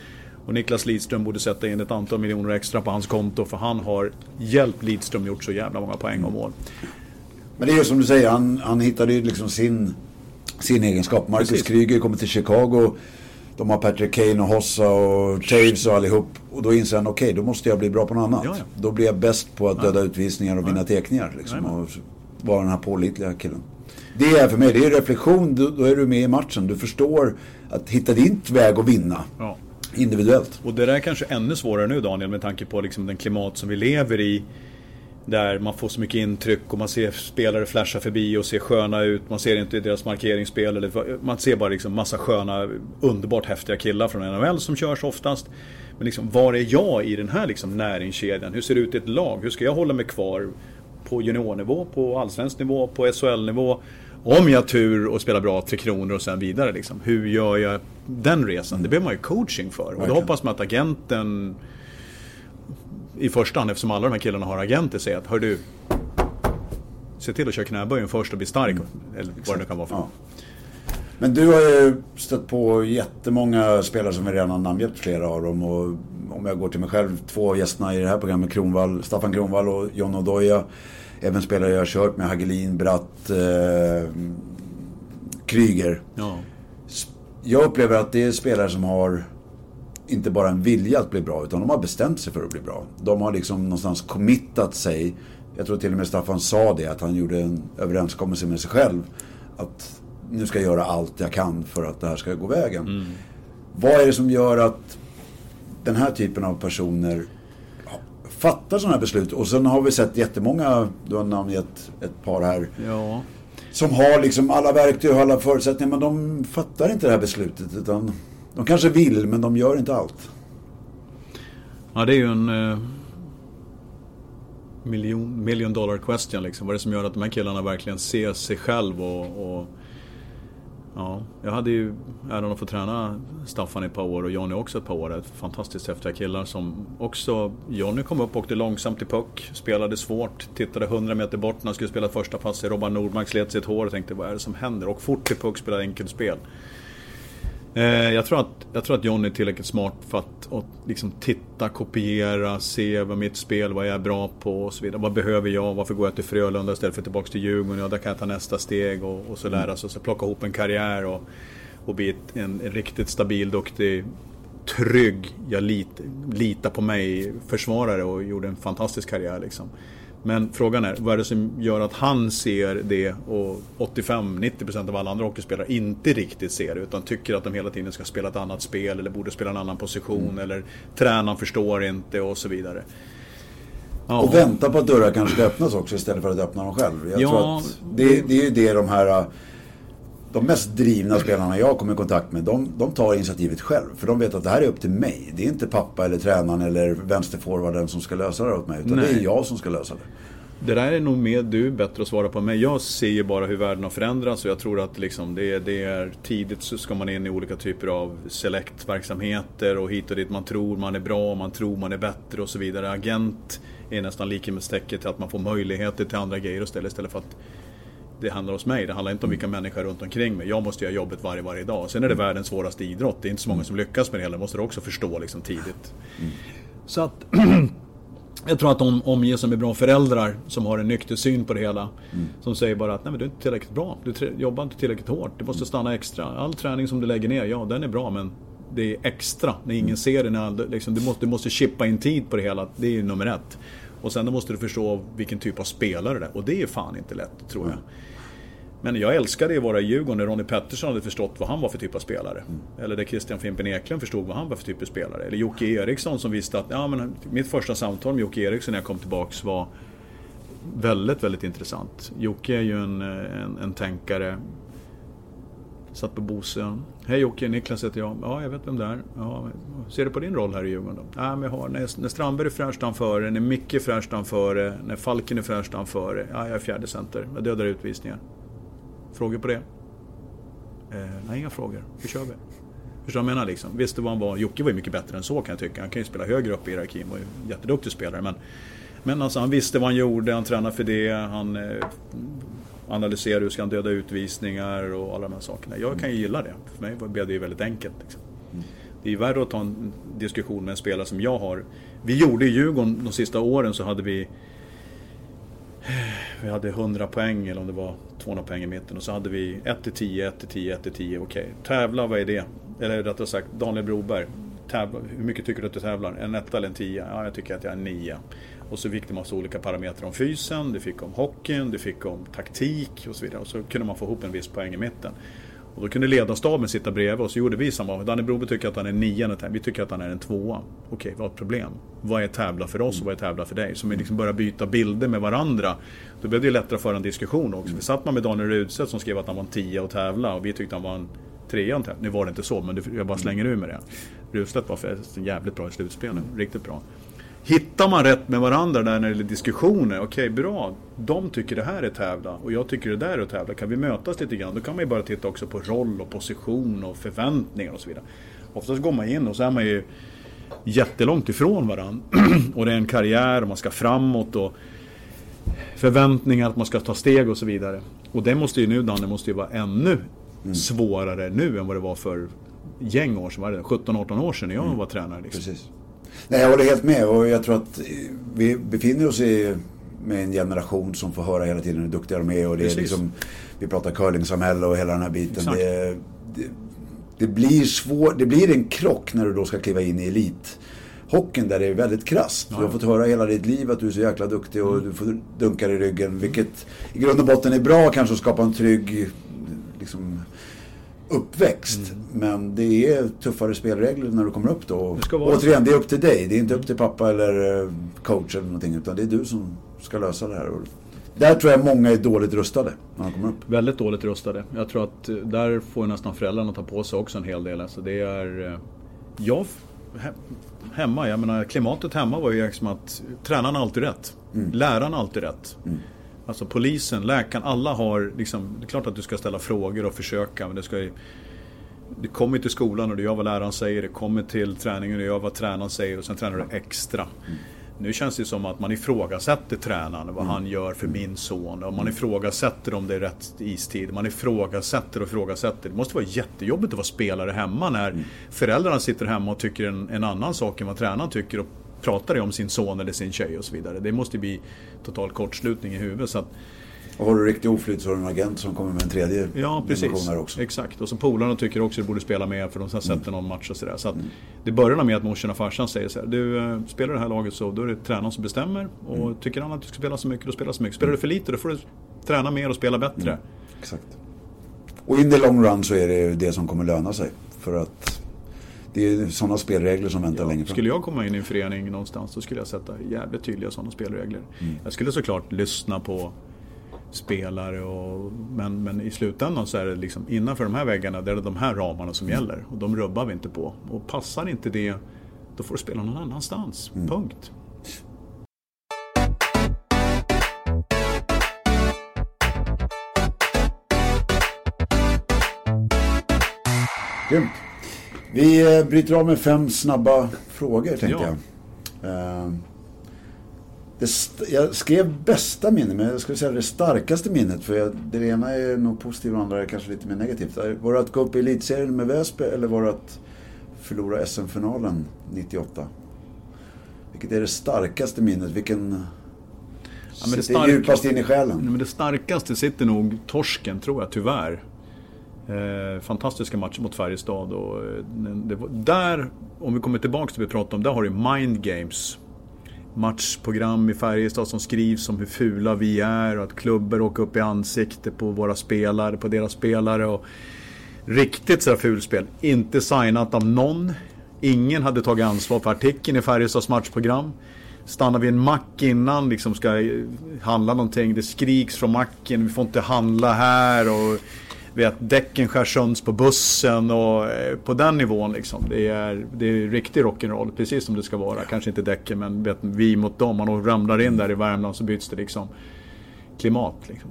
Och Niklas Lidström borde sätta in ett antal miljoner extra på hans konto för han har hjälpt Lidström gjort så jävla många poäng och mål. Men det är ju som du säger, han, han hittade ju liksom sin, sin egenskap. Marcus Precis. Kryger kommer till Chicago. De har Patrick Kane och Hossa och Taves och allihop. Och då inser han, okej, okay, då måste jag bli bra på något annat. Ja, ja. Då blir jag bäst på att döda ja. utvisningar och vinna teckningar. Liksom. Och vara den här pålitliga killen. Det är för mig, det är reflektion, då är du med i matchen. Du förstår att hitta din väg att vinna. Ja. Individuellt. Och det där är kanske ännu svårare nu Daniel med tanke på liksom den klimat som vi lever i. Där man får så mycket intryck och man ser spelare flasha förbi och ser sköna ut. Man ser inte deras markeringsspel. Eller, man ser bara liksom massa sköna, underbart häftiga killar från NHL som körs oftast. Men liksom, var är jag i den här liksom näringskedjan? Hur ser det ut i ett lag? Hur ska jag hålla mig kvar på juniornivå, på allsvensk nivå, på SHL-nivå? Om jag har tur och spelar bra Tre Kronor och sen vidare liksom. Hur gör jag den resan? Det behöver man ju coaching för. Och då hoppas man att agenten i första hand, eftersom alla de här killarna har agenter, säger att Hör du, se till att köra knäböjen först och bli stark. Mm. Eller vad det nu kan vara för ja. Men du har ju stött på jättemånga spelare som vi redan har namngett flera av dem. Och om jag går till mig själv, två gästerna i det här programmet, Kronvall, Staffan Kronvall och John Odoja. Även spelare jag har kört med, Hagelin, Bratt, eh, Kryger. Ja. Jag upplever att det är spelare som har inte bara en vilja att bli bra, utan de har bestämt sig för att bli bra. De har liksom någonstans committat sig. Jag tror till och med Staffan sa det, att han gjorde en överenskommelse med sig själv. Att nu ska jag göra allt jag kan för att det här ska gå vägen. Mm. Vad är det som gör att den här typen av personer fattar sådana här beslut? Och sen har vi sett jättemånga, du har namngett ett par här. Ja. Som har liksom alla verktyg och alla förutsättningar men de fattar inte det här beslutet. Utan de kanske vill men de gör inte allt. Ja det är ju en eh, miljon, million dollar question liksom. Vad är det som gör att de här killarna verkligen ser sig själv och, och Ja, jag hade ju äran att få träna Staffan i ett par år och Jonny också ett par år. Fantastiskt häftiga killar som också... Jonny kom upp och åkte långsamt i puck, spelade svårt, tittade 100 meter bort när han skulle spela första passet. Robban Nordmark slet sitt hår och tänkte vad är det som händer? Och fort i puck, spelade enkelt spel. Eh, jag, tror att, jag tror att John är tillräckligt smart för att, att liksom titta, kopiera, se vad mitt spel, vad jag är bra på och så vidare. Vad behöver jag? Varför går jag till Frölunda istället för tillbaka till Djurgården? Ja, där kan jag ta nästa steg och, och så lära sig. Och så plocka ihop en karriär och, och bli en, en riktigt stabil, duktig, trygg, jag lit, litar på mig försvarare och gjorde en fantastisk karriär liksom. Men frågan är, vad är det som gör att han ser det och 85-90% av alla andra hockeyspelare inte riktigt ser det utan tycker att de hela tiden ska spela ett annat spel eller borde spela en annan position mm. eller tränaren förstår inte och så vidare. Ja. Och vänta på att dörrar kanske öppnas också istället för att öppna dem själv. Jag ja, tror att det, det är ju det de här de mest drivna spelarna jag kommer i kontakt med, de, de, tar initiativet själv. För de vet att det här är upp till mig. Det är inte pappa eller tränaren eller vänsterforwarden som ska lösa det åt mig. Utan Nej. det är jag som ska lösa det. Det där är nog mer du bättre att svara på. Men jag ser ju bara hur världen har förändrats och jag tror att liksom det, det är tidigt så ska man in i olika typer av select-verksamheter och hit och dit. Man tror man är bra, man tror man är bättre och så vidare. Agent är nästan lika med till att man får möjligheter till andra grejer istället, istället för att det handlar hos mig. Det handlar inte om vilka människor runt omkring mig. Jag måste göra jobbet varje, varje dag. Sen är det världens svåraste idrott. Det är inte så många som lyckas med det heller. Det måste du också förstå liksom, tidigt. Mm. Så att jag tror att de omger sig med bra föräldrar som har en nykter syn på det hela. Mm. Som säger bara att Nej, men du är inte tillräckligt bra. Du jobbar inte tillräckligt hårt. Du måste stanna extra. All träning som du lägger ner, ja den är bra men det är extra. När ingen mm. ser det. När, liksom, du, måste, du måste chippa in tid på det hela. Det är nummer ett. Och sen då måste du förstå vilken typ av spelare det är. Och det är fan inte lätt tror jag. Mm. Men jag älskade att vara i Djurgården när Ronnie Pettersson hade förstått vad han var för typ av spelare. Mm. Eller där Christian Fimpen Eklund förstod vad han var för typ av spelare. Eller Jocke Eriksson som visste att, ja men mitt första samtal med Jocke Eriksson när jag kom tillbaks var väldigt, väldigt intressant. Jocke är ju en, en, en tänkare. Satt på Bosön. Hej Jocke, Niklas heter jag. Ja, jag vet vem det är. Ja, ser du på din roll här i Djurgården då? Ja, men jag har, när, när Strandberg är fräscht före, när Micke är fräscht före, när Falken är fräscht före. Ja, jag är fjärde center. Jag dödar utvisningar. Frågor på det? Eh, nej, inga frågor. Vi kör vi. Förstår du vad jag menar? Liksom? Visst, vad han var. Jocke var ju mycket bättre än så kan jag tycka. Han kan ju spela högre upp i hierarkin. Var ju en jätteduktig spelare. Men, men alltså, han visste vad han gjorde, han tränade för det. Han eh, analyserade hur ska han döda utvisningar och alla de här sakerna. Jag kan ju gilla det. För mig blev det ju väldigt enkelt. Liksom. Mm. Det är ju värre att ta en diskussion med en spelare som jag har. Vi gjorde i Djurgården de sista åren så hade vi vi hade 100 poäng eller om det var 200 poäng i mitten och så hade vi 1 till 10, 1 till 10, 1 till 10. Okej, okay. tävla vad är det? Eller rättare sagt Daniel Broberg. tävla, hur mycket tycker du att du tävlar? En etta eller en tia? Ja, jag tycker att jag är en nia. Och så fick det massa olika parametrar om fysen, du fick om hockeyn, du fick om taktik och så vidare. Och så kunde man få ihop en viss poäng i mitten. Och då kunde ledarstaben sitta bredvid och så gjorde vi samma. Danne Broby tycker att han är nian, vi tycker att han är en tvåa. Okej, vad är ett problem? Vad är tävla för oss och vad är tävla för dig? Så vi liksom började byta bilder med varandra. Då blev det lättare att föra en diskussion också. För satt man med Daniel Rudstedt som skrev att han var en tia och tävla och vi tyckte att han var en trea. Nu var det inte så, men jag bara slänger ur med det. Rudstedt var förresten jävligt bra i slutspelet. Riktigt bra. Hittar man rätt med varandra där när det gäller diskussioner, okej okay, bra, de tycker det här är tävla och jag tycker det där är att tävla. Kan vi mötas lite grann? Då kan man ju bara titta också på roll och position och förväntningar och så vidare. Oftast går man in och så är man ju jättelångt ifrån varandra. och det är en karriär och man ska framåt och förväntningar att man ska ta steg och så vidare. Och det måste ju nu, Danne, måste ju vara ännu mm. svårare nu än vad det var för gäng år sedan, 17-18 år sedan när jag mm. var tränare. Liksom. Precis. Nej, jag håller helt med och jag tror att vi befinner oss i, med en generation som får höra hela tiden hur duktiga de är. Och det är liksom, vi pratar curlingsamhälle och hela den här biten. Det, det, det, blir svår, det blir en krock när du då ska kliva in i elit hockeyn där det är väldigt krasst. Ja. Du har fått höra hela ditt liv att du är så jäkla duktig och mm. du får dunkar i ryggen. Vilket i grund och botten är bra kanske att skapa en trygg liksom, uppväxt. Mm. Men det är tuffare spelregler när du kommer upp då. Det Återigen, det är upp till dig. Det är inte upp till pappa eller eh, coach eller någonting. Utan det är du som ska lösa det här. Där tror jag många är dåligt rustade när de kommer upp. Väldigt dåligt rustade. Jag tror att eh, där får nästan föräldrarna ta på sig också en hel del. Alltså det är... Eh, jag... Hemma, jag menar klimatet hemma var ju liksom att tränaren alltid rätt. Mm. Läraren alltid rätt. Mm. Alltså polisen, läkaren, alla har liksom, det är klart att du ska ställa frågor och försöka men det ska ju du kommer till skolan och du gör vad läraren säger, det kommer till träningen och du gör vad tränaren säger och sen tränar du extra. Mm. Nu känns det som att man ifrågasätter tränaren, vad mm. han gör för min son. Och man ifrågasätter om det är rätt istid. Man ifrågasätter och ifrågasätter. Det måste vara jättejobbigt att vara spelare hemma när mm. föräldrarna sitter hemma och tycker en, en annan sak än vad tränaren tycker. Och pratar om sin son eller sin tjej och så vidare. Det måste bli total kortslutning i huvudet. Så att, och har du riktig oflyt så har du en agent som kommer med en tredje ja, precis. också. Exakt. Och så polarna tycker också att du borde spela med för de har sett mm. någon match och sådär. Så att mm. Det börjar med att morsan och farsan säger så här. Du äh, spelar det här laget så då är det tränaren som bestämmer. Och mm. tycker han att du ska spela så mycket, då spelar så mycket. Spelar du för lite, då får du träna mer och spela bättre. Mm. Exakt. Och in the long run så är det det som kommer löna sig. För att det är sådana spelregler som väntar ja, längre fram. Skulle jag komma in i en förening någonstans så skulle jag sätta jävligt tydliga sådana spelregler. Mm. Jag skulle såklart lyssna på spelare och, men, men i slutändan så är det liksom innanför de här väggarna, det är de här ramarna som mm. gäller. Och de rubbar vi inte på. Och passar inte det, då får du spela någon annanstans. Mm. Punkt. Grymt. Vi eh, bryter av med fem snabba frågor tänkte ja. jag. Uh, det, jag skrev bästa minne, men jag skulle säga det starkaste minnet. För jag, det ena är nog positivt och det andra är kanske lite mer negativt. Var det att gå upp i elitserien med Väsby eller var det att förlora SM-finalen 98? Vilket är det starkaste minnet? Vilken ja, det sitter djupast in i själen? Men det starkaste sitter nog torsken, tror jag, tyvärr. Eh, fantastiska matcher mot Färjestad. Och, eh, det, där, om vi kommer tillbaka till det vi pratade om, där har du Mind Games. Matchprogram i Färjestad som skrivs om hur fula vi är och att klubbar åker upp i ansiktet på våra spelare, på deras spelare. Och riktigt sådär fulspel. Inte signat av någon. Ingen hade tagit ansvar för artikeln i Färjestads matchprogram. Stannar vi en mack innan, liksom ska eh, handla någonting. Det skriks från macken, vi får inte handla här. och vet, däcken skärs sönder på bussen och eh, på den nivån liksom. Det är, det är riktig rock'n'roll, precis som det ska vara. Kanske inte däcken, men vet, vi mot dem. Man ramlar in där i Värmland så byts det liksom klimat. Liksom.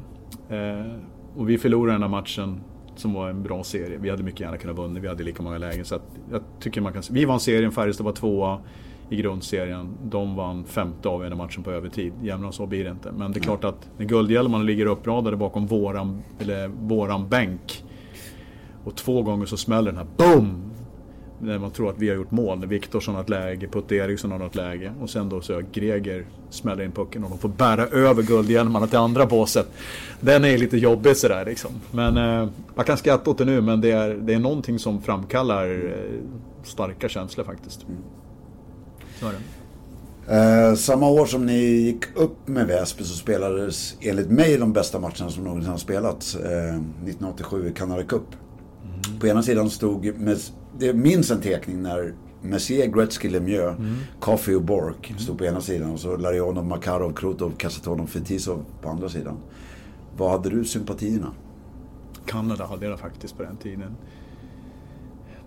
Eh, och vi förlorade den här matchen som var en bra serie. Vi hade mycket gärna kunnat vinna, vi hade lika många lägen. Så jag tycker man kan, vi vann serien, Färjestad var tvåa i grundserien. De vann femte avgörande matchen på övertid. Jämnare så blir det inte. Men det är klart att när guldhjälmarna ligger uppradade bakom våran, eller våran bänk och två gånger så smäller den här BOOM! när man tror att vi har gjort mål. När Viktorsson har ett läge, Putte Eriksson har något läge. Och sen då så Greger smäller in pucken och de får bära över guldhjälmarna till andra båset. Den är lite jobbig sådär liksom. Men eh, man kan skratta åt det nu men det är, det är någonting som framkallar eh, starka känslor faktiskt. Så. Eh, samma år som ni gick upp med Väsby så spelades enligt mig de bästa matcherna som någonsin har spelats. Eh, 1987 i Canada Cup. Mm. På ena sidan stod, med, det minns en tekning när Messier, Gretzky, Lemieux, mm. Coffey och Bork mm. stod på ena sidan och så Larionov, Makarov, Krutov, Kasatonov, Fetisov på andra sidan. Vad hade du sympatierna? Kanada hade jag faktiskt på den tiden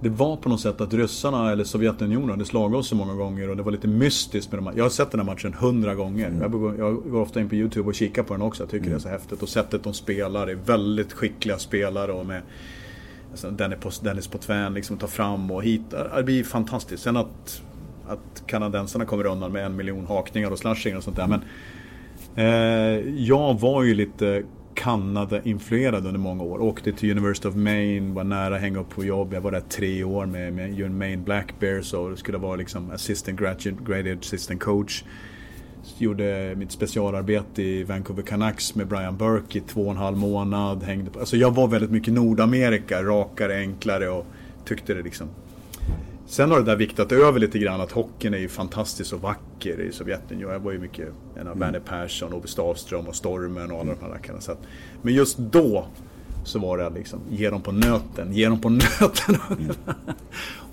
det var på något sätt att ryssarna eller Sovjetunionen hade slagit oss så många gånger och det var lite mystiskt med de Jag har sett den här matchen hundra gånger. Mm. Jag, går, jag, går, ofta in på YouTube och kikar på den också. Jag tycker mm. det är så häftigt. Och sättet de spelar är väldigt skickliga spelare och med alltså Dennis, Dennis Potvin liksom tar fram och hit. Det blir fantastiskt. Sen att, att kanadensarna kommer undan med en miljon hakningar och slashingar och sånt där. Men eh, jag var ju lite Kanada-influerad under många år. Åkte till University of Maine, var nära att hänga upp på jobb. Jag var där tre år med, med Maine Black Bears och skulle vara liksom assistant graduate, graduate assistant coach. Gjorde mitt specialarbete i Vancouver Canucks med Brian Burke i två och en halv månad. Hängde på. Alltså jag var väldigt mycket Nordamerika, rakare, enklare och tyckte det liksom Sen har det där viktat över lite grann att hockeyn är ju fantastisk och vacker i Sovjetunionen. Jag var ju mycket en av mm. Werner Persson, Ove Stavström och Stormen och alla de här rackarna. Så att, men just då så var det liksom, ge dem på nöten, ge dem på nöten. Mm.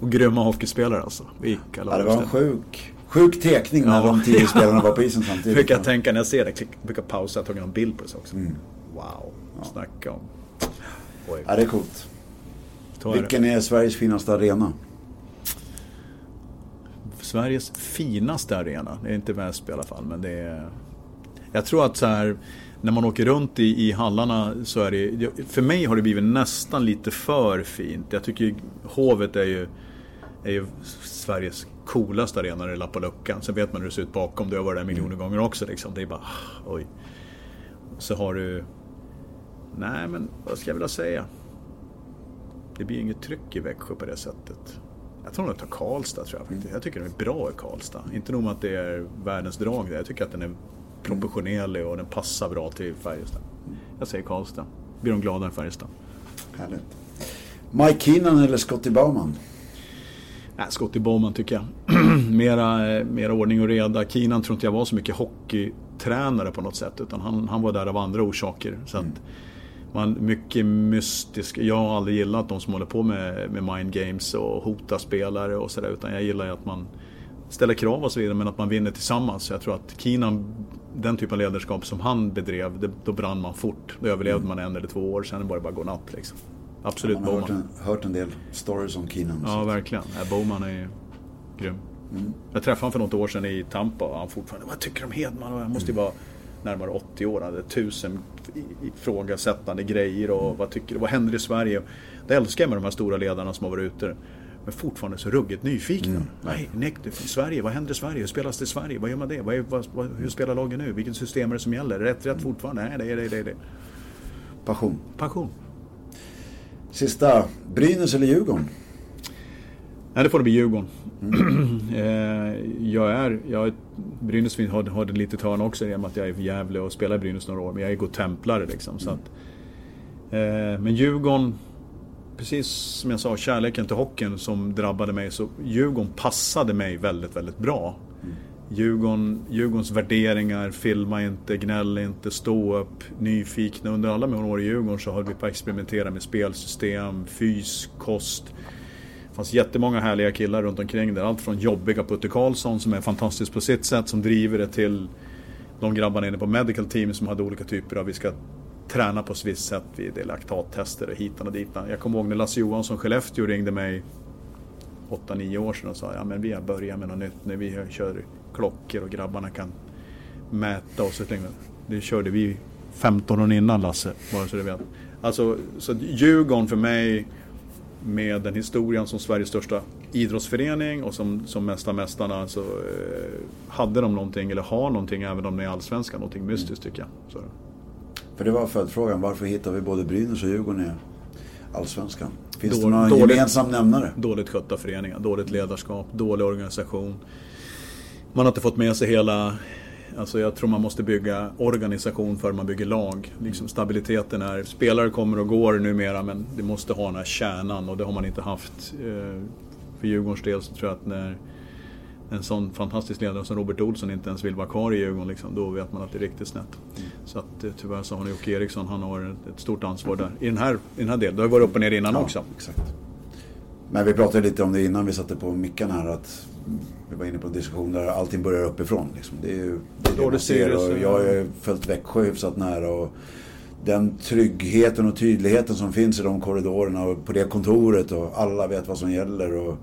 och grymma hockeyspelare alltså. Vi ja, det var en sjuk, sjuk tekning när ja. de tio spelarna var på isen samtidigt. brukar jag tänka när jag ser det, jag brukar pausa och ta en bild på det också. Mm. Wow, ja. snacka om. Oj. Ja, det är coolt. Vilken är Sveriges finaste arena? Sveriges finaste arena. Det är inte Väsby i alla fall, men det är... Jag tror att så här, när man åker runt i, i hallarna så är det... För mig har det blivit nästan lite för fint. Jag tycker Hovet är ju, är ju Sveriges coolaste arena när det lappar luckan. Sen vet man hur det ser ut bakom. Det har varit där miljoner mm. gånger också. Liksom. Det är bara... Oj. Så har du... Nej, men vad ska jag vilja säga? Det blir inget tryck i Växjö på det sättet. Jag tror nog tar Karlstad tror jag faktiskt. Jag tycker den är bra i Karlstad. Inte nog med att det är världens drag där. Jag tycker att den är proportionerlig och den passar bra till Färjestad. Jag säger Karlstad. Blir de glada i Färjestad. Härligt. Mike Keenan eller Scotty Bauman? Nej, Scotty Bowman tycker jag. mera, mera ordning och reda. Keenan tror inte jag var så mycket hockeytränare på något sätt. Utan han, han var där av andra orsaker. Så att, mm man, mycket mystisk. Jag har aldrig gillat de som håller på med, med mind games och hotar spelare och sådär. Utan jag gillar ju att man ställer krav och så vidare men att man vinner tillsammans. Så jag tror att Keenan, den typen av ledarskap som han bedrev, det, då brann man fort. Då överlevde mm. man en eller två år, sen var det bara gå natt liksom. Absolut ja, man har hört en, hört en, del stories om Keenan. Ja, verkligen. Ja, Bowman är grym. Mm. Jag träffade honom för något år sedan i Tampa och han fortfarande Vad tycker du om Hedman? Jag måste ju vara närmare 80 år. Hade tusen ifrågasättande grejer och vad tycker? Vad händer i Sverige? Det älskar jag med de här stora ledarna som har varit ute. Men fortfarande så ruggigt nyfikna. Mm. Nej, nej, Sverige, vad händer i Sverige? Hur spelas det i Sverige? Vad gör man det? Vad är, vad, vad, hur spelar lagen nu? Vilket system är det som gäller? Rätt, rätt fortfarande? Nej, det är det, det, det. Passion. Passion. Sista, Brynäs eller Djurgården? Nej, det får det bli Djurgården. Mm. jag är, jag, Brynäs har, har det lite hörn också i och med att jag är i Gävle och spelar i Brynäs några år. Men jag är godtemplare liksom. Så att, eh, men Djurgården, precis som jag sa, kärleken till hockeyn som drabbade mig. Så Djurgården passade mig väldigt, väldigt bra. Mm. Djurgården, Djurgårdens värderingar, filma inte, gnäll inte, stå upp, nyfikna. Under alla mina år i Djurgården så har vi på att experimentera med spelsystem, fys, kost fanns jättemånga härliga killar runt omkring där. Allt från jobbiga Putte Karlsson som är fantastisk på sitt sätt, som driver det till de grabbarna inne på medical team som hade olika typer av, vi ska träna på ett visst sätt, vi är laktattester och hitan och ditan. Jag kommer ihåg när Lasse Johansson Skellefteå ringde mig 8-9 år sedan och sa ja men vi har börjat med något nytt nu, vi kör klockor och grabbarna kan mäta och så Det körde vi 15 år innan Lasse, bara så du vet. Alltså, så Djurgården för mig med den historien som Sveriges största idrottsförening och som, som Mästa Mästarna alltså, eh, hade de någonting, eller har någonting även om de är allsvenskan, någonting mystiskt tycker jag. Så. För det var följdfrågan, varför hittar vi både Brynäs och Djurgården i allsvenskan? Finns det någon dåligt, gemensam nämnare? Dåligt skötta föreningar, dåligt ledarskap, dålig organisation. Man har inte fått med sig hela... Alltså jag tror man måste bygga organisation för man bygger lag. Liksom stabiliteten är... Spelare kommer och går numera men det måste ha den här kärnan och det har man inte haft. Eh, för Djurgårdens del så tror jag att när en sån fantastisk ledare som Robert Olsson inte ens vill vara kvar i Djurgården, liksom, då vet man att det är riktigt snett. Mm. Så att, eh, tyvärr så har ni Jocke Eriksson, han har ett stort ansvar där. I den här, i den här delen, det har varit upp och ner innan ja, också. Exakt. Men vi pratade lite om det innan vi satte på mickarna här att vi var inne på en diskussion där allting börjar uppifrån. Liksom. Det är ju det, är det man ser och jag har följt Växjö hyfsat nära. Och den tryggheten och tydligheten som finns i de korridorerna och på det kontoret och alla vet vad som gäller. Och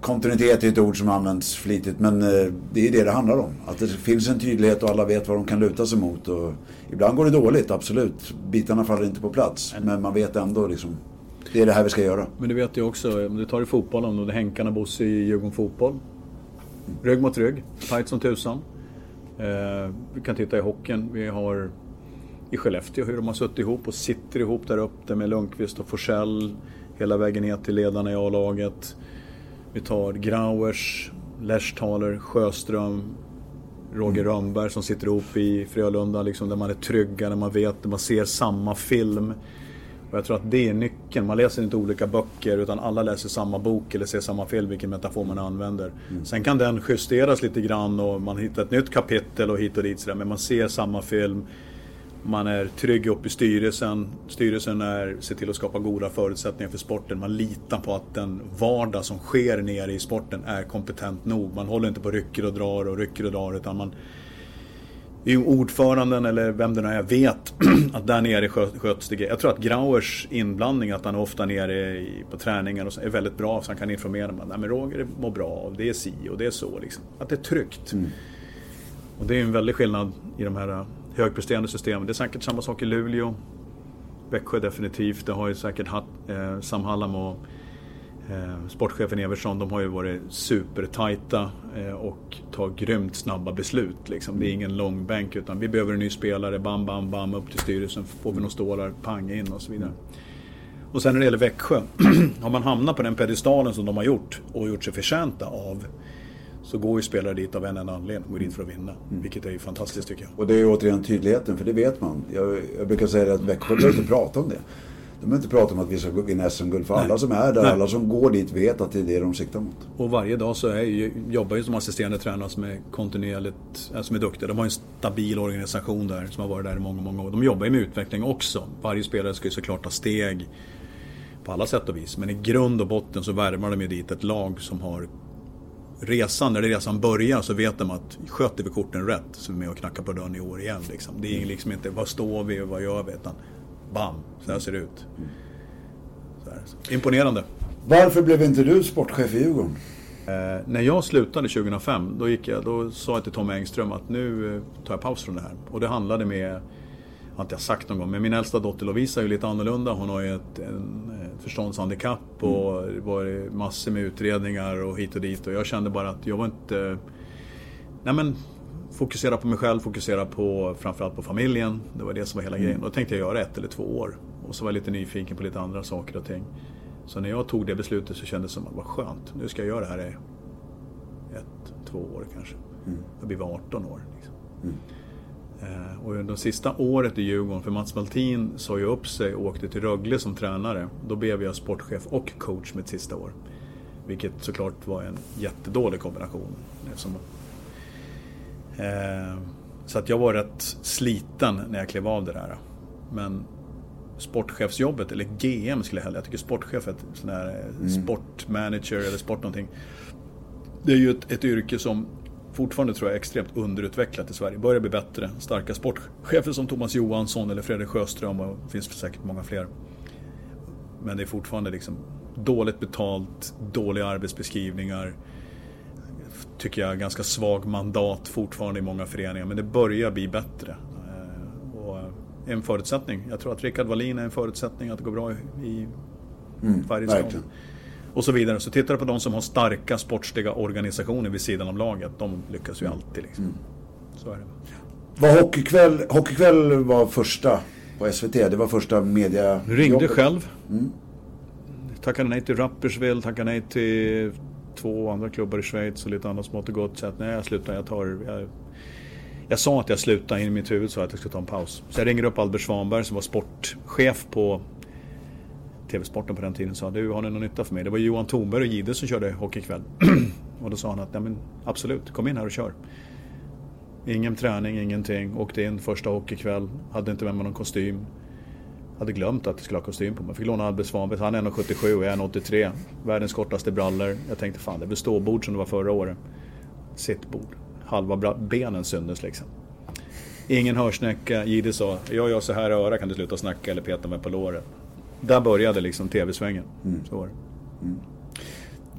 kontinuitet är ett ord som används flitigt men eh, det är det det handlar om. Att det finns en tydlighet och alla vet vad de kan luta sig mot. Och ibland går det dåligt, absolut. Bitarna faller inte på plats. Men man vet ändå liksom, det är det här vi ska göra. Men du vet ju också, om du tar i fotbollen och det är Henkarna Bosse i Djurgården Fotboll. Rygg mot rygg, tight som tusan. Eh, vi kan titta i hockeyn. Vi har i Skellefteå hur de har suttit ihop och sitter ihop där uppe med Lundqvist och Forsell hela vägen ner till ledarna i A-laget. Vi tar Grauers, Leshtaler, Sjöström, Roger mm. Rönnberg som sitter ihop i Frölunda, liksom, där man är trygga, där man vet, där man ser samma film. Och jag tror att det är nyckeln. Man läser inte olika böcker utan alla läser samma bok eller ser samma film, vilken metafor man använder. Mm. Sen kan den justeras lite grann och man hittar ett nytt kapitel och hit och dit sådär, men man ser samma film man är trygg upp i styrelsen. Styrelsen är, ser till att skapa goda förutsättningar för sporten. Man litar på att den vardag som sker nere i sporten är kompetent nog. Man håller inte på rycker och drar och rycker och drar utan man ordföranden eller vem det nu är vet att där nere sköts det Jag tror att Grauers inblandning, att han är ofta nere på träningar och så, är väldigt bra så han kan informera. Nej, men Roger mår bra och det är si och det är så. Liksom. Att det är tryggt. Mm. Och det är en väldig skillnad i de här högpresterande system. Det är säkert samma sak i Luleå. Växjö definitivt. Det har ju säkert haft eh, Sam Hallam och sportchefen Evertsson. De har ju varit supertajta eh, och tagit grymt snabba beslut. Liksom. Det är ingen lång bänk utan vi behöver en ny spelare. Bam, bam, bam upp till styrelsen. Får vi några stålar, pang in och så vidare. Och sen när det gäller Växjö. har man hamnat på den pedestalen som de har gjort och gjort sig förtjänta av så går ju spelare dit av en enda anledning, går dit för att vinna. Mm. Vilket är ju fantastiskt tycker jag. Och det är ju återigen tydligheten, för det vet man. Jag, jag brukar säga att Växjö behöver inte prata om det. De behöver inte prata om att vi ska vinna SM-guld, för Nej. alla som är där, Nej. alla som går dit vet att det är det de siktar mot. Och varje dag så är, jobbar ju som assisterande tränare som är kontinuerligt, som är duktiga. De har en stabil organisation där som har varit där i många, många år. De jobbar ju med utveckling också. Varje spelare ska ju såklart ta steg på alla sätt och vis. Men i grund och botten så värvar de ju dit ett lag som har resan, när resan börjar så vet de att sköter vi korten rätt så är vi med och knackar på dörren i år igen. Liksom. Det är liksom inte vad står vi och vad gör vi utan bam, så här ser det ut. Så här. Imponerande. Varför blev inte du sportchef i Djurgården? Eh, när jag slutade 2005 då, gick jag, då sa jag till Tom Engström att nu eh, tar jag paus från det här. Och det handlade med har inte jag sagt någon gång, men min äldsta dotter Lovisa är ju lite annorlunda. Hon har ju ett, en, ett förståndshandikapp och mm. det var massor med utredningar och hit och dit. Och jag kände bara att jag var inte... Nej men, fokusera på mig själv, fokusera på framförallt på familjen. Det var det som var hela mm. grejen. Då tänkte jag göra ett eller två år. Och så var jag lite nyfiken på lite andra saker och ting. Så när jag tog det beslutet så kändes det som att vad skönt, nu ska jag göra det här i ett, två år kanske. Mm. Jag blir 18 år. Liksom. Mm. Eh, och under sista året i Djurgården, för Mats Maltin sa ju upp sig och åkte till Rögle som tränare. Då blev jag sportchef och coach mitt sista år. Vilket såklart var en jättedålig kombination. Eftersom, så att jag var rätt sliten när jag klev av det där. Men sportchefsjobbet, eller GM skulle jag hellre, jag tycker sportchef är ett sån här eh, mm. sportmanager eller sport någonting. Det är ju ett, ett yrke som fortfarande tror jag extremt underutvecklat i Sverige. Börjar bli bättre. Starka sportchefer som Thomas Johansson eller Fredrik Sjöström och det finns säkert många fler. Men det är fortfarande liksom dåligt betalt, dåliga arbetsbeskrivningar. Tycker jag ganska svag mandat fortfarande i många föreningar. Men det börjar bli bättre. Eh, och en förutsättning. Jag tror att Rickard Wallin är en förutsättning att det går bra i mm, Färjestad och så vidare. Så tittar du på de som har starka sportsliga organisationer vid sidan av laget. De lyckas ju alltid. Liksom. Mm. Så är det. Var hockeykväll, hockeykväll var första på SVT. Det var första media Ringde själv. Mm. tackade nej till Rapperswil, tackade nej till två andra klubbar i Schweiz och lite annat smått och gott. Så att nej, jag slutar. Jag tar... Jag, jag sa att jag slutar, in i mitt huvud sa att jag skulle ta en paus. Så jag ringer upp Albert Svanberg som var sportchef på TV-sporten på den tiden sa du har ni någon nytta för mig? Det var Johan Thornberg och Gide som körde hockeykväll. och då sa han att men, absolut, kom in här och kör. Ingen träning, ingenting. Åkte in första hockeykväll, hade inte med mig någon kostym. Hade glömt att jag skulle ha kostym på mig. Fick låna Albert Svanberg, han är 1,77 och jag är 1,83. Världens kortaste brallor. Jag tänkte fan det är väl ståbord som det var förra året. Sittbord. Halva benen syntes liksom. Ingen hörsnäcka. Jihde sa, jag gör så här i öra kan du sluta snacka eller peta mig på låret. Där började liksom tv-svängen. Mm. Så var det. Mm.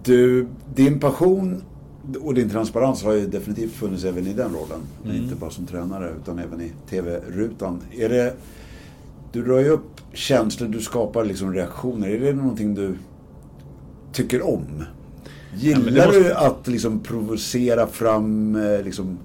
Du, din passion och din transparens har ju definitivt funnits även i den rollen. Mm. Inte bara som tränare utan även i tv-rutan. Är det, du drar ju upp känslor, du skapar liksom reaktioner. Är det någonting du tycker om? Gillar ja, måste... du att liksom provocera fram eh, liksom,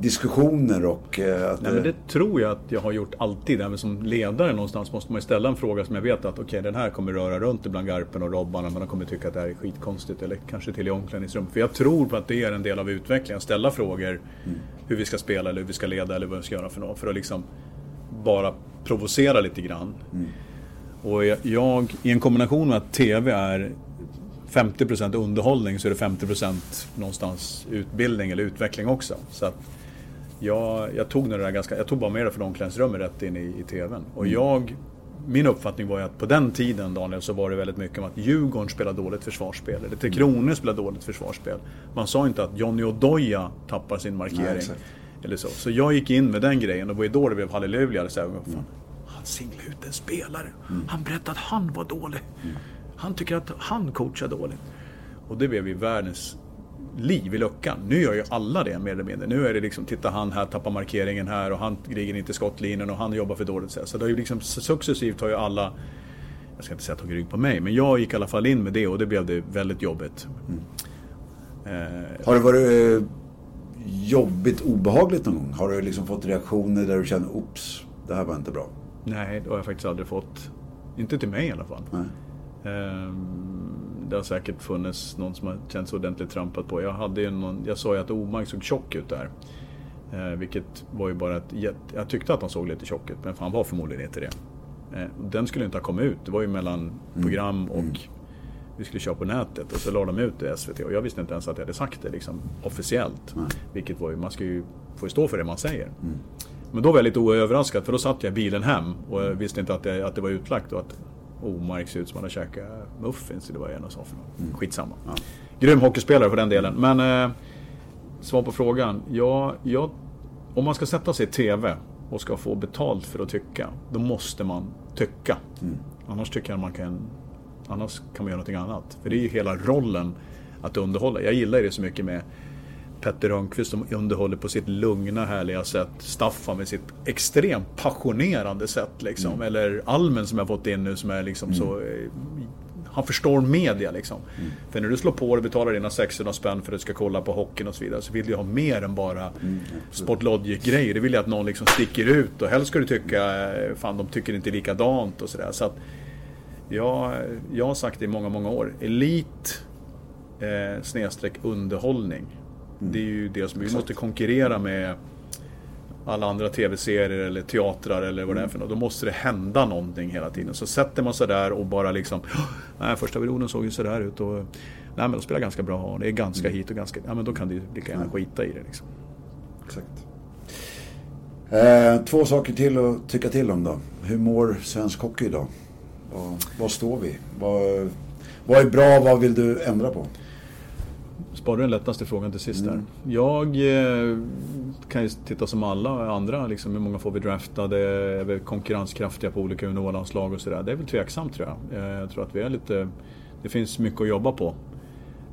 diskussioner och... Eh, att Nej, men det tror jag att jag har gjort alltid. Även som ledare någonstans måste man ju ställa en fråga som jag vet att okej okay, den här kommer röra runt ibland Garpen och Robban men de kommer tycka att det här är skitkonstigt eller kanske till i omklädningsrum. För jag tror på att det är en del av utvecklingen. Att ställa frågor mm. hur vi ska spela eller hur vi ska leda eller vad vi ska göra för något. För att liksom bara provocera lite grann. Mm. Och jag, i en kombination med att TV är 50% underhållning så är det 50% någonstans utbildning eller utveckling också. Så att jag, jag tog det där ganska, jag tog bara med det från omklädningsrummet rätt in i, i TVn. Och mm. jag, min uppfattning var ju att på den tiden Daniel så var det väldigt mycket om att Djurgården spelade dåligt försvarsspel. Eller Tre Kronor spelade dåligt försvarsspel. Man sa inte att Johnny Odoja tappar sin markering. Nej, eller så. så jag gick in med den grejen och det var ju då det blev halleluja. Så här, fan, han singlade ut en spelare. Mm. Han berättade att han var dålig. Mm. Han tycker att han coachar dåligt. Och det blev ju världens liv i luckan. Nu gör ju alla det mer eller mindre. Nu är det liksom, titta han här tappar markeringen här och han ligger inte i skottlinjen och han jobbar för dåligt. Så det har ju liksom successivt har ju alla, jag ska inte säga tagit rygg på mig, men jag gick i alla fall in med det och det blev det väldigt jobbigt. Mm. Eh, har det varit eh, jobbigt, obehagligt någon gång? Har du liksom fått reaktioner där du känner, oops, det här var inte bra? Nej, det har jag faktiskt aldrig fått. Inte till mig i alla fall. Nej. Um, det har säkert funnits någon som har känts ordentligt trampat på. Jag, hade ju någon, jag sa ju att Omark såg tjock ut där. Eh, vilket var ju bara att jag tyckte att han såg lite tjock ut men han var förmodligen inte det. Eh, den skulle inte ha kommit ut. Det var ju mellan mm. program och mm. Vi skulle köra på nätet och så la de ut det i SVT och jag visste inte ens att jag hade sagt det liksom, officiellt. Mm. Vilket var ju, man ska ju få stå för det man säger. Mm. Men då var jag lite överraskad för då satt jag i bilen hem och jag visste inte att det, att det var utlagt och att Omark ser ut som han har käkat muffins eller vad jag sa för något. Mm. Skitsamma. Ja. Grym hockeyspelare för den delen. Men eh, svar på frågan. Ja, ja, om man ska sätta sig i TV och ska få betalt för att tycka. Då måste man tycka. Mm. Annars tycker jag man kan Annars kan man göra någonting annat. För det är ju hela rollen att underhålla. Jag gillar det så mycket med Petter Rönnqvist som underhåller på sitt lugna härliga sätt. Staffan med sitt extremt passionerande sätt liksom. Mm. Eller Almen som jag fått in nu som är liksom mm. så eh, han förstår media liksom. Mm. För när du slår på och betalar dina 600 spänn för att du ska kolla på hockeyn och så vidare så vill du ha mer än bara mm, Sportlogic-grejer. Det vill jag att någon liksom sticker ut och helst ska du tycka, eh, fan de tycker inte likadant och sådär. Så jag, jag har sagt det i många, många år. Elit eh, snedstreck underhållning. Mm. Det är ju det som vi måste konkurrera med alla andra tv-serier eller teatrar eller vad det är för något. Då måste det hända någonting hela tiden. Så sätter man sig där och bara liksom Nej, första perioden såg ju sådär ut och Nej men de spelar ganska bra och det är ganska mm. hit och ganska... Ja men då kan du lika gärna skita i det liksom. Exakt. Eh, två saker till att tycka till om då. Hur mår svensk hockey idag? Var, var står vi? Vad, vad är bra? Vad vill du ändra på? sparar den lättaste frågan till sist mm. där. Jag eh, kan ju titta som alla andra, liksom, hur många får vi draftade? Är vi konkurrenskraftiga på olika juniorlandslag och sådär? Det är väl tveksamt tror jag. Eh, jag tror att vi är lite... Det finns mycket att jobba på.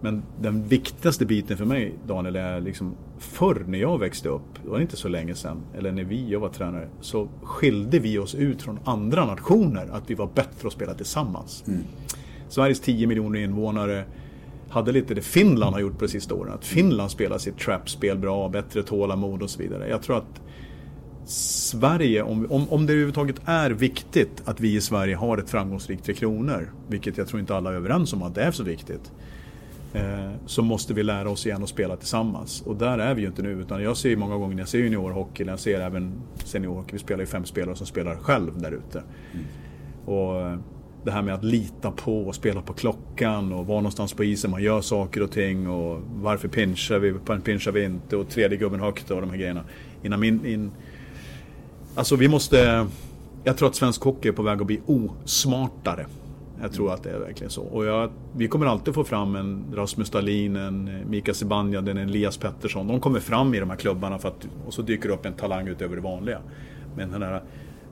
Men den viktigaste biten för mig, Daniel, är liksom förr när jag växte upp, det var inte så länge sedan, eller när vi, jag var tränare, så skilde vi oss ut från andra nationer att vi var bättre att spela tillsammans. Mm. Sveriges 10 miljoner invånare, hade lite det Finland har gjort på de sista åren. Att Finland spelar sitt trap-spel bra, bättre tålamod och så vidare. Jag tror att Sverige, om, om, om det överhuvudtaget är viktigt att vi i Sverige har ett framgångsrikt Tre Kronor, vilket jag tror inte alla är överens om att det är så viktigt, så måste vi lära oss igen att spela tillsammans. Och där är vi ju inte nu, utan jag ser ju många gånger när jag ser juniorhockey, när jag ser även seniorhockey, vi spelar ju fem spelare som spelar själv där ute. Mm. Och eh, det här med att lita på och spela på klockan och var någonstans på isen man gör saker och ting och varför pinchar vi, pinchar vi inte och tredje gubben högt och de här grejerna. Innan min, in, alltså vi måste, jag tror att svensk hockey är på väg att bli osmartare. Jag tror att det är verkligen så. Och jag, vi kommer alltid få fram en Rasmus Dahlin, en eh, Mika Zibanejad, en Elias Pettersson. De kommer fram i de här klubbarna för att, och så dyker det upp en talang utöver det vanliga. Men den här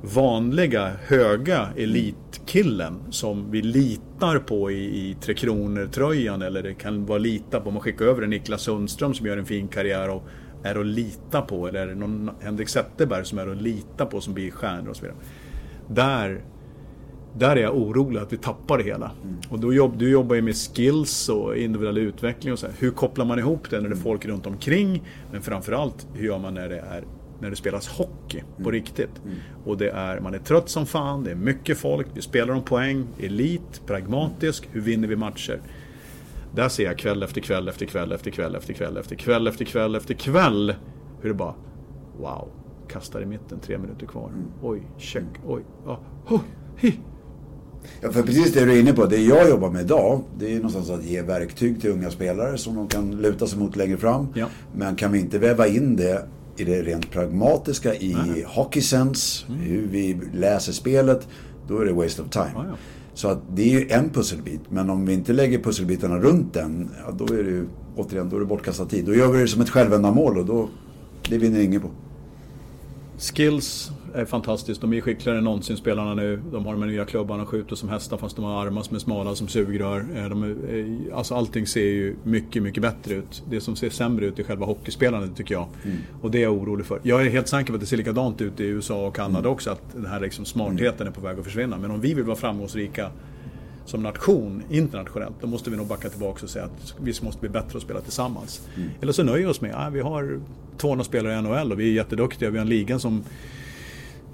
vanliga höga elitkillen som vi litar på i, i Tre Kronor-tröjan eller det kan vara lita på. Man skickar över en Niklas Sundström som gör en fin karriär och är att lita på. Eller är det någon Henrik Zetterberg som är att lita på som blir stjärnor och så vidare. Där, där är jag orolig att vi tappar det hela. Mm. Och då jobb, du jobbar ju med skills och individuell utveckling och så här. Hur kopplar man ihop det när det är folk runt omkring? Men framförallt, hur gör man när det är när det spelas hockey på mm. riktigt. Mm. Och det är, man är trött som fan, det är mycket folk, vi spelar om poäng, elit, pragmatisk, hur vinner vi matcher? Där ser jag kväll efter kväll efter kväll efter kväll efter kväll efter kväll efter kväll efter kväll hur det bara Wow, kastar i mitten, tre minuter kvar. Mm. Oj, check, oj, ja, oh, hi. Ja, för precis det du är inne på. Det jag jobbar med idag, det är någonstans att ge verktyg till unga spelare som de kan luta sig mot längre fram. Ja. Men kan vi inte väva in det i det rent pragmatiska i Nej. hockey sense, mm. hur vi läser spelet, då är det waste of time. Ah, ja. Så att det är ju en pusselbit, men om vi inte lägger pusselbitarna runt den, ja, då är det ju återigen då är det bortkastad tid. Då gör vi det som ett självändamål och då, det vinner ingen på. Skills är fantastiskt. De är skickligare än någonsin spelarna nu. De har de nya klubbarna, skjuter som hästar fast de har armar som är smala som sugrör. Eh, de är, eh, alltså allting ser ju mycket, mycket bättre ut. Det som ser sämre ut är själva hockeyspelandet tycker jag. Mm. Och det är jag orolig för. Jag är helt säker på att det ser likadant ut i USA och Kanada mm. också. Att den här liksom smartheten är på väg att försvinna. Men om vi vill vara framgångsrika som nation internationellt, då måste vi nog backa tillbaka och säga att vi måste bli bättre att spela tillsammans. Mm. Eller så nöjer vi oss med att vi har 200 spelare i NHL och vi är jätteduktiga. Vi har en liga som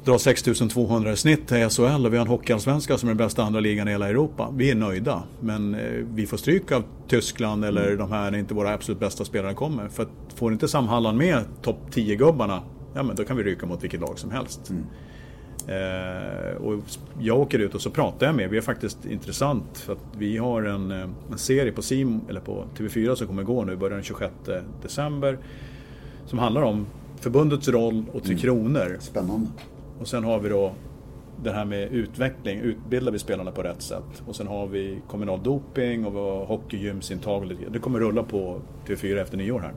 drar 6200 i snitt i SHL och vi har en hockeyallsvenska som är den bästa andra ligan i hela Europa. Vi är nöjda. Men eh, vi får stryk av Tyskland eller mm. de här när inte våra absolut bästa spelare kommer. För får inte Sam Halland med topp 10-gubbarna, ja men då kan vi ryka mot vilket lag som helst. Mm. Eh, och jag åker ut och så pratar jag med, vi är faktiskt intressant för att vi har en, eh, en serie på, Sim, eller på TV4 som kommer gå nu, börjar den 26 december. Som handlar om förbundets roll och Tre mm. Kronor. Spännande. Och sen har vi då det här med utveckling, utbildar vi spelarna på rätt sätt? Och sen har vi kommunal doping och vi har hockeygymsintag. Det kommer rulla på TV4 efter nyår här.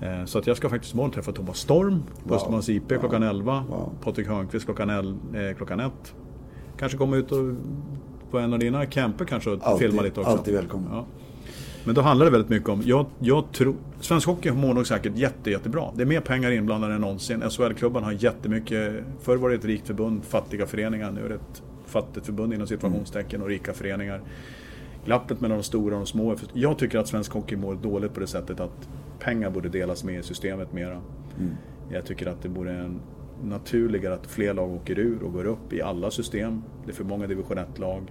Eh, så att jag ska faktiskt imorgon träffa Thomas Storm på wow. Östermalms IP wow. klockan 11. Wow. Patrik Hörnqvist klockan, eh, klockan 1. Kanske komma ut och på en av dina camper kanske och alltid, filma lite också. Alltid välkommen. Ja. Men då handlar det väldigt mycket om, jag, jag tror, svensk hockey mår nog säkert jätte, jättebra. Det är mer pengar inblandade än någonsin. SHL-klubban har jättemycket, förr var det ett rikt förbund, fattiga föreningar. Nu är det ett fattigt förbund inom situationstecken och rika föreningar. Glappet mellan de stora och de små. Jag tycker att svensk hockey mår dåligt på det sättet att pengar borde delas med i systemet mera. Mm. Jag tycker att det borde en naturligare att fler lag åker ur och går upp i alla system. Det är för många division 1-lag.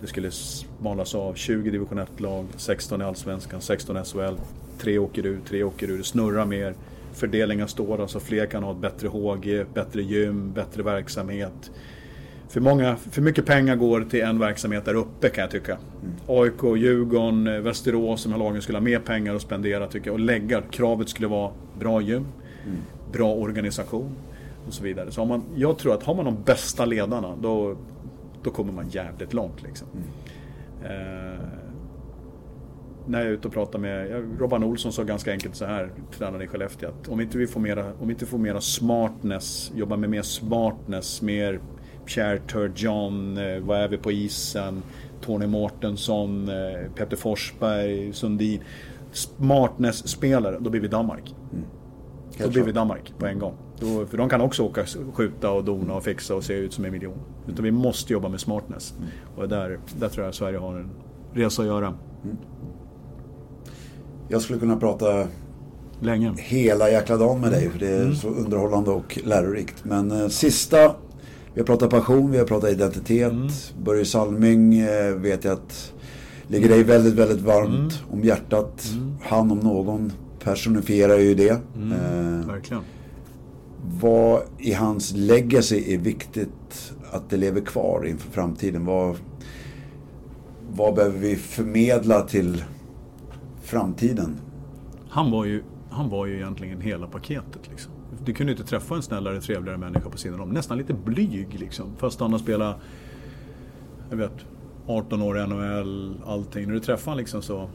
Det skulle smalas av 20 division 1-lag, 16 i Allsvenskan, 16 i SHL. Tre åker ur, tre åker ur, snurrar mer. Fördelningen står alltså fler kan ha ett bättre HG, bättre gym, bättre verksamhet. För, många, för mycket pengar går till en verksamhet där uppe kan jag tycka. Mm. AIK, Djurgården, Västerås, de här lagen skulle ha mer pengar att spendera tycker jag. Och lägga, kravet skulle vara bra gym, mm. bra organisation och så vidare. Så man, jag tror att har man de bästa ledarna då, då kommer man jävligt långt. Liksom. Mm. Eh, när jag är ute och pratar med Robban Olsson sa ganska enkelt så här, tränaren i Skellefteå, att om inte vi får mera, om inte får mera smartness, jobba med mer smartness, mer Pierre Turgeon, eh, vad är vi på isen, Tony Mårtensson, eh, Peter Forsberg, Sundin. Smartness-spelare, då blir vi Danmark. Mm. Då blir vi Danmark på en gång. Då, för de kan också åka, skjuta och dona och fixa och se ut som en miljon. Utan vi måste jobba med smartness. Mm. Och där, där tror jag att Sverige har en resa att göra. Mm. Jag skulle kunna prata Länge. hela jäkla dagen med dig. För det är Mm. så underhållande och lärorikt. Men eh, sista, vi har pratat passion, vi har pratat identitet. Mm. Börje Salming eh, vet jag att ligger dig väldigt, väldigt varmt Mm. om hjärtat. Han om någon personifierar ju det. Mm. Eh, Verkligen. vad i hans legacy är viktigt att det lever kvar inför framtiden? Vad, vad behöver vi förmedla till framtiden? Han var ju, han var ju egentligen hela paketet. Liksom. Du kunde inte träffa en snällare, trevligare människa på sidan om. Nästan lite blyg liksom. Fast han har spelat, jag vet, 18 år i NHL, allting. När du träffar honom liksom så,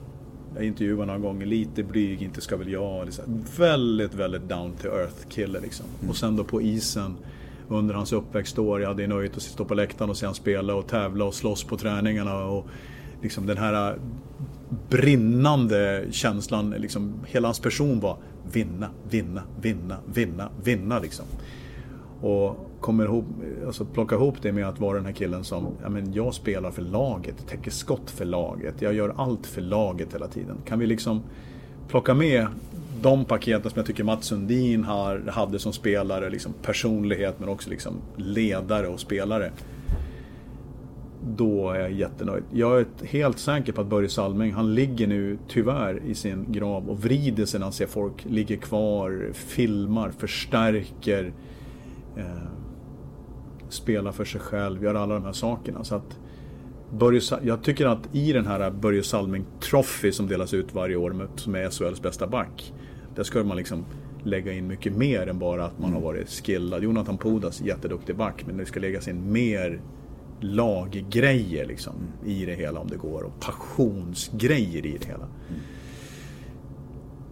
jag intervjuade några gånger, lite blyg, inte ska väl jag. Liksom. Väldigt, väldigt down to earth kille liksom. Och sen då på isen under hans uppväxtår. Jag hade nöjet att stå på läktaren och se han spela och tävla och slåss på träningarna. Och liksom den här brinnande känslan, liksom, hela hans person var vinna, vinna, vinna, vinna, vinna liksom. Och kommer ihop, alltså plocka ihop det med att vara den här killen som, ja men jag spelar för laget, täcker skott för laget, jag gör allt för laget hela tiden. Kan vi liksom plocka med de paketen som jag tycker Mats Sundin har, hade som spelare, liksom personlighet men också liksom ledare och spelare. Då är jag jättenöjd. Jag är helt säker på att Börje Salming, han ligger nu tyvärr i sin grav och vrider sig när han ser folk ligger kvar, filmar, förstärker, eh, för sig själv, göra alla de här sakerna. Så att Börje, jag tycker att i den här Börje Salming Trophy som delas ut varje år med, som är SHLs bästa back. Där ska man liksom lägga in mycket mer än bara att man har varit skillad. Jonathan Pudas, jätteduktig back, men det ska läggas in mer laggrejer liksom i det hela om det går och passionsgrejer i det hela. Mm.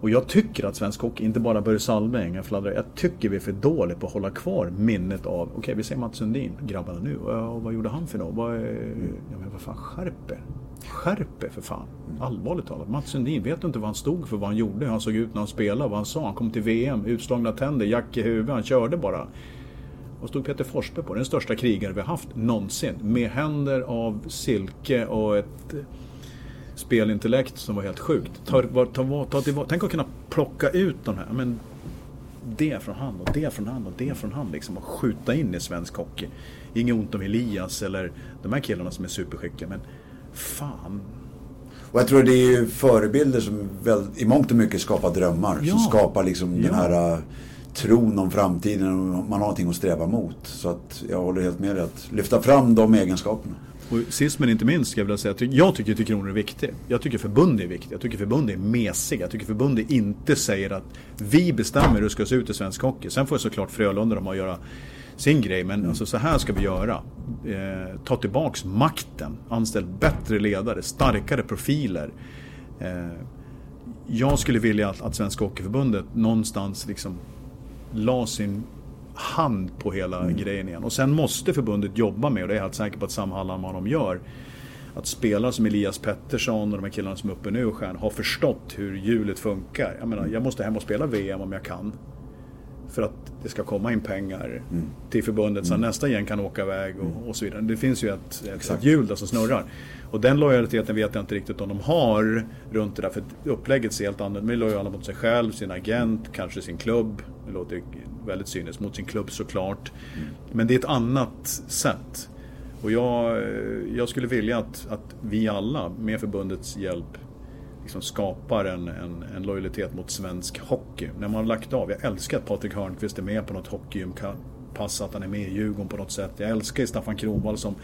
Och jag tycker att svensk hockey, inte bara Börje Salming, jag jag tycker vi är för dåliga på att hålla kvar minnet av, okej vi säger Mats Sundin, grabbarna nu, och vad gjorde han för något? Vad, ja men vad fan, skärp er. Skärp er för fan. Allvarligt talat. Mats Sundin, vet du inte vad han stod för, vad han gjorde, hur han såg ut när han spelade, vad han sa? Han kom till VM, utslagna tänder, jack i huvudet, han körde bara. Och stod Peter Forsberg på, den största krigare vi har haft någonsin. Med händer av silke och ett spelintellekt som var helt sjukt. Ta, ta, ta, ta, ta, tänk att kunna plocka ut de här, men det från han och det från han och det från han liksom och skjuta in i svensk hockey. Inget ont om Elias eller de här killarna som är superskickliga men fan. Och jag tror det är ju förebilder som väl, i mångt och mycket skapar drömmar. Ja. Som skapar liksom den Ja. här uh, tron om framtiden och man har någonting att sträva mot. Så att jag håller helt med dig att lyfta fram de egenskaperna. Och sist men inte minst ska jag vilja säga att jag tycker Tre Kronor är viktigt. Jag tycker förbund är viktigt. Jag tycker förbund är mesiga. Jag tycker förbund inte säger att vi bestämmer hur det ska se ut i svensk hockey. Sen får såklart Frölunda de att göra sin grej. Men alltså så här ska vi göra. Eh, ta tillbaks makten. Anställ bättre ledare, starkare profiler. Eh, jag skulle vilja att, att Svenska Hockeyförbundet någonstans liksom la sin hand på hela grejen igen. Och sen måste förbundet jobba med, och det är jag helt säker på att Sam Hallam vad de gör, att spelare som Elias Pettersson och de här killarna som är uppe nu och stjärn har förstått hur hjulet funkar. Jag menar, jag måste hem och spela VM om jag kan. För att det ska komma in pengar till förbundet så att nästa gäng kan åka iväg och, och så vidare. Det finns ju ett, ett, ett hjul där som snurrar. Och den lojaliteten vet jag inte riktigt om de har runt det där. För upplägget ser helt annorlunda. ut. De är lojala mot sig själv, sin agent, kanske sin klubb. Det låter väldigt cyniskt. Mot sin klubb såklart. Men det är ett annat sätt. Och jag, jag skulle vilja att, att vi alla med förbundets hjälp liksom skapar en, en, en lojalitet mot svensk hockey. När man har lagt av. Jag älskar att Patrik Hörnqvist är med på något hockeygympass, att han är med i Djurgården på något sätt. Jag älskar Staffan Kronwall som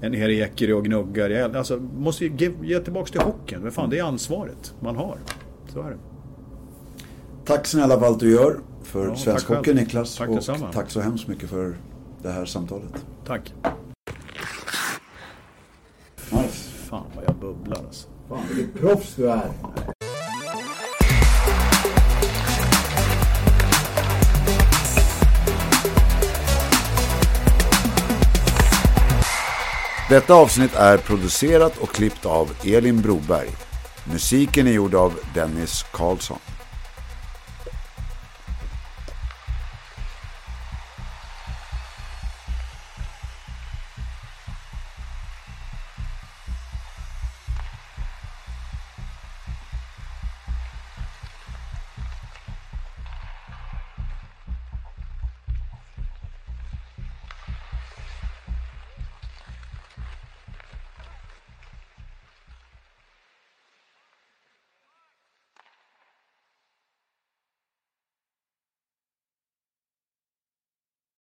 en Eker och gnuggar. Jag, alltså, måste ge, ge tillbaka till hockeyn. Men fan, det är ansvaret man har. Så är det. Tack snälla för allt du gör för Ja, svensk tack hockey själv. Niklas. Tack och detsamma. tack så hemskt mycket för det här samtalet. Tack. Nice. Fan vad jag bubblar alltså. Fan, vilket proffs du är. Detta avsnitt är producerat och klippt av Elin Broberg. Musiken är gjord av Dennis Karlsson.